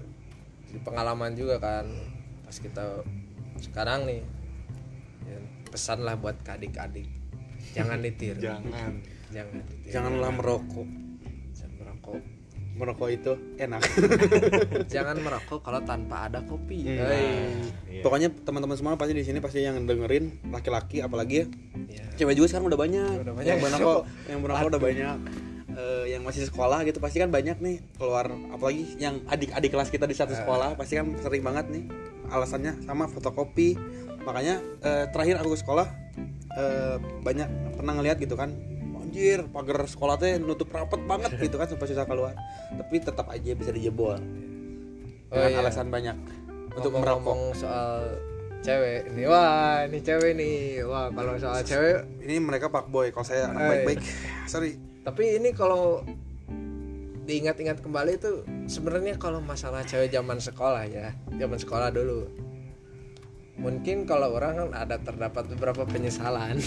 [SPEAKER 1] jadi pengalaman juga kan pas kita sekarang nih ya, pesan lah buat adik-adik jangan ditiru
[SPEAKER 3] Jangan.
[SPEAKER 1] jangan ditiru
[SPEAKER 2] janganlah merokok.
[SPEAKER 1] jangan merokok
[SPEAKER 2] Merokok itu enak.
[SPEAKER 1] jangan merokok kalau tanpa ada kopi
[SPEAKER 2] Hmm.
[SPEAKER 1] Hei.
[SPEAKER 3] Iya.
[SPEAKER 2] Pokoknya teman-teman semua pasti di sini pasti yang dengerin laki-laki apalagi ya
[SPEAKER 1] Ya.
[SPEAKER 2] cewek juga sekarang udah banyak
[SPEAKER 1] Udah banyak.
[SPEAKER 2] yang merokok yang merokok udah banyak Eh, yang masih sekolah gitu pasti kan banyak nih keluar apalagi yang adik-adik kelas kita di satu sekolah pasti kan sering banget nih alasannya sama fotokopi. Makanya eh, terakhir aku ke sekolah eh, banyak pernah ngeliat gitu kan anjir pagar sekolah teh nutup rapet banget gitu kan sampai susah keluar. Tapi tetap aja bisa dijebol.
[SPEAKER 1] Oh,
[SPEAKER 2] dengan
[SPEAKER 1] iya.
[SPEAKER 2] alasan banyak untuk merokok.
[SPEAKER 1] ngomong soal cewek ini wah ini cewek nih. Wah kalau soal cewek
[SPEAKER 2] ini mereka pak boy kalau saya anak
[SPEAKER 1] Eh.
[SPEAKER 2] baik-baik. Sorry
[SPEAKER 1] tapi ini kalau diingat-ingat kembali itu sebenarnya kalau masalah cewek zaman sekolah ya zaman sekolah dulu. Mungkin kalau orang kan ada terdapat beberapa penyesalan.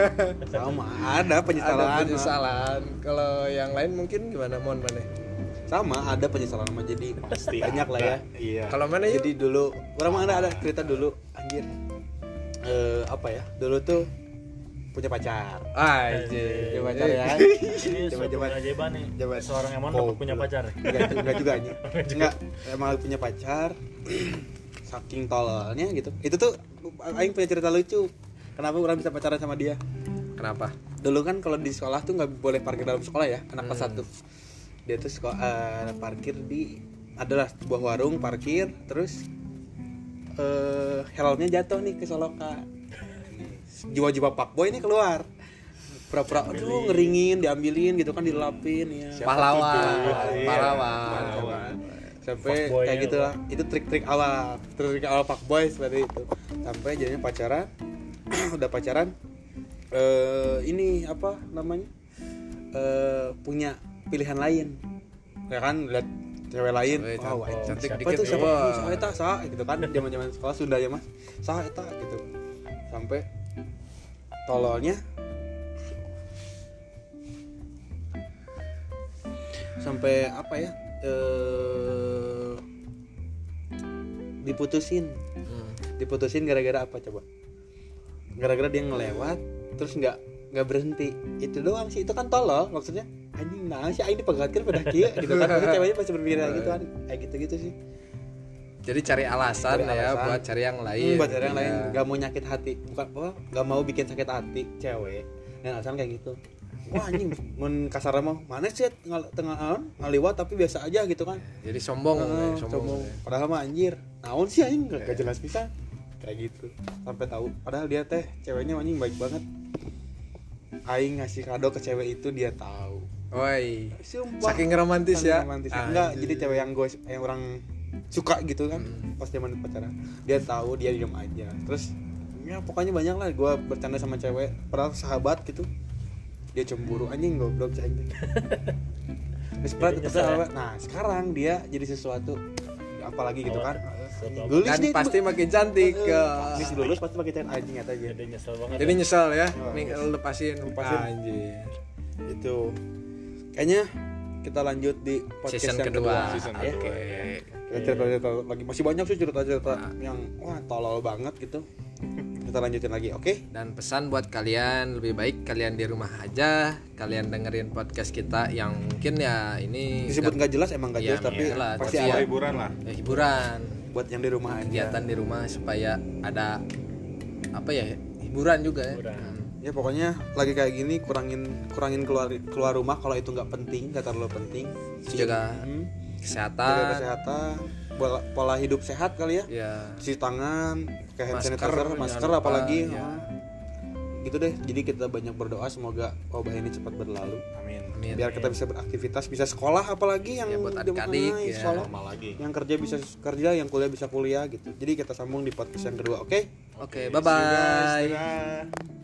[SPEAKER 2] Sama ada penyesalan
[SPEAKER 1] ada penyesalan. Kalau yang lain mungkin gimana? Mon mana?
[SPEAKER 2] Sama ada penyesalan sama jadi
[SPEAKER 3] Pasti
[SPEAKER 2] banyak lah ya.
[SPEAKER 3] Iya.
[SPEAKER 1] kalau mana yuk?
[SPEAKER 2] Jadi dulu. Orang mana ada cerita dulu? Anjir. Eh apa ya? Dulu tuh punya pacar.
[SPEAKER 1] Aja
[SPEAKER 2] punya pacar ya.
[SPEAKER 4] Ini
[SPEAKER 2] Coba, coba.
[SPEAKER 4] keajaiban nih.
[SPEAKER 2] Coba.
[SPEAKER 4] seorang emang
[SPEAKER 2] Oh,
[SPEAKER 4] dapat punya pacar.
[SPEAKER 2] Enggak, enggak juga anjir enggak emang punya pacar. Saking tololnya gitu. Itu tuh aing punya cerita lucu. Kenapa orang bisa pacaran sama dia?
[SPEAKER 1] Kenapa?
[SPEAKER 2] Dulu kan kalau di sekolah tuh nggak boleh parkir dalam sekolah ya anak kelas satu. Dia tuh sekolah eh, parkir di adalah sebuah warung parkir terus eh helmnya jatuh nih ke soloka jiwa-jiwa pak boy ini keluar. Pura-pura aduh ngeringin diambilin gitu kan dilapin ya
[SPEAKER 1] pahlawan.
[SPEAKER 3] Iya,
[SPEAKER 1] pahlawan.
[SPEAKER 3] Pahlawan.
[SPEAKER 2] sampai kayak gitu lah. Itu trik-trik awal trik awal pak boy seperti itu. Sampai jadinya pacaran udah pacaran eh ini apa namanya eh punya pilihan lain. Ya kan lihat cewek lain
[SPEAKER 1] Cewek
[SPEAKER 2] wow
[SPEAKER 1] cantik,
[SPEAKER 2] itu
[SPEAKER 1] cantik
[SPEAKER 2] siapa
[SPEAKER 1] dikit,
[SPEAKER 2] tuh siapa tuh? sah eta sah gitu kan zaman zaman sekolah Sunda ya mas. Sah eta gitu. Sampai tololnya? Sampai apa ya? Eh diputusin.
[SPEAKER 1] Hmm.
[SPEAKER 2] diputusin gara-gara apa coba? Gara-gara dia ngelewat terus nggak nggak berhenti. Itu doang sih itu kan tolol maksudnya. Anjing nah sih ini pegatkan pada kia gitu kan ceweknya pasti berpikir gitu kan. kayak gitu gitu sih
[SPEAKER 1] jadi cari alasan
[SPEAKER 2] Cari
[SPEAKER 1] ya
[SPEAKER 2] alasan.
[SPEAKER 1] buat cari yang lain
[SPEAKER 2] Hmm, buat cewek yang
[SPEAKER 1] Iya.
[SPEAKER 2] lain nggak mau nyakit hati. Bukan apa? Nggak mau bikin sakit hati cewek. Dan alasan kayak gitu. Wah anjing mun kasar mah. Mana sih ngal, tengah naon, ngaliwat tapi biasa aja gitu kan.
[SPEAKER 1] Jadi sombong ya, sombong,
[SPEAKER 2] sombong.
[SPEAKER 1] ya.
[SPEAKER 2] padahal mah anjir. Naon sih anjing? Gak, gak jelas bisa. Kayak gitu. Sampai tahu. Padahal dia teh ceweknya anjing baik banget. Aing ngasih kado ke cewek itu dia tahu.
[SPEAKER 1] Woi,
[SPEAKER 2] Sumpah.
[SPEAKER 1] saking romantis ya.
[SPEAKER 2] romantis. Enggak
[SPEAKER 1] iya.
[SPEAKER 2] jadi cewek yang gue yang orang suka gitu kan
[SPEAKER 1] Hmm.
[SPEAKER 2] pas zaman pacaran dia tahu dia diem aja terus ya pokoknya banyak lah gue bercanda sama cewek padahal sahabat gitu dia cemburu anjing goblok cah ini Terus pernah-
[SPEAKER 4] nyesel ya?
[SPEAKER 2] nah sekarang dia jadi sesuatu apalagi gitu
[SPEAKER 4] Awal-
[SPEAKER 2] kan gelis
[SPEAKER 1] Dan
[SPEAKER 2] itu.
[SPEAKER 1] pasti makin cantik. Ya.
[SPEAKER 2] habis lulus pasti pakai chat anjing aja
[SPEAKER 4] jadi nyesel banget
[SPEAKER 1] Jadi
[SPEAKER 4] ya.
[SPEAKER 1] nyesel ya,
[SPEAKER 2] Oh,
[SPEAKER 1] Nih, lepasin.
[SPEAKER 2] Lepasin.
[SPEAKER 1] Anjir.
[SPEAKER 2] itu kayaknya kita lanjut di podcast
[SPEAKER 1] Season
[SPEAKER 2] yang
[SPEAKER 1] kedua.
[SPEAKER 2] kedua,
[SPEAKER 3] Season
[SPEAKER 2] ya.
[SPEAKER 3] kedua.
[SPEAKER 2] Kita cerita-cerita lagi masih banyak sih cerita-cerita yang wah tolol banget gitu. Kita lanjutin lagi, oke?
[SPEAKER 1] Dan pesan buat kalian lebih baik kalian di rumah aja, kalian dengerin podcast kita yang mungkin ya ini
[SPEAKER 2] Disebut nggak jelas emang nggak
[SPEAKER 1] Iya,
[SPEAKER 2] jelas tapi
[SPEAKER 1] iyalah,
[SPEAKER 2] pasti ada
[SPEAKER 3] hiburan lah
[SPEAKER 1] ya, hiburan,
[SPEAKER 2] buat yang di rumah aja.
[SPEAKER 1] kegiatan di rumah supaya ada apa ya hiburan juga ya.
[SPEAKER 4] Hiburan.
[SPEAKER 1] Hmm.
[SPEAKER 2] Ya pokoknya lagi kayak gini kurangin kurangin keluar keluar rumah kalau itu nggak penting, nggak terlalu penting.
[SPEAKER 1] Jaga
[SPEAKER 2] Hmm, jaga
[SPEAKER 1] kesehatan,
[SPEAKER 2] kesehatan, pola, pola hidup sehat kali ya.
[SPEAKER 1] ya
[SPEAKER 2] Cuci tangan, pakai hand
[SPEAKER 1] Masker,
[SPEAKER 2] sanitizer, masker
[SPEAKER 1] lupa,
[SPEAKER 2] apalagi.
[SPEAKER 1] ya.
[SPEAKER 2] Gitu deh. Jadi kita banyak berdoa semoga wabah ini cepat berlalu.
[SPEAKER 3] amin
[SPEAKER 1] amin.
[SPEAKER 2] biar kita bisa beraktivitas bisa sekolah apalagi yang
[SPEAKER 1] Ya, buat adik-adik, ya.
[SPEAKER 2] sekolah
[SPEAKER 3] normal lagi
[SPEAKER 2] yang kerja bisa kerja yang kuliah bisa kuliah gitu jadi kita sambung di podcast yang kedua oke
[SPEAKER 1] Oke,
[SPEAKER 3] See you
[SPEAKER 1] bye bye.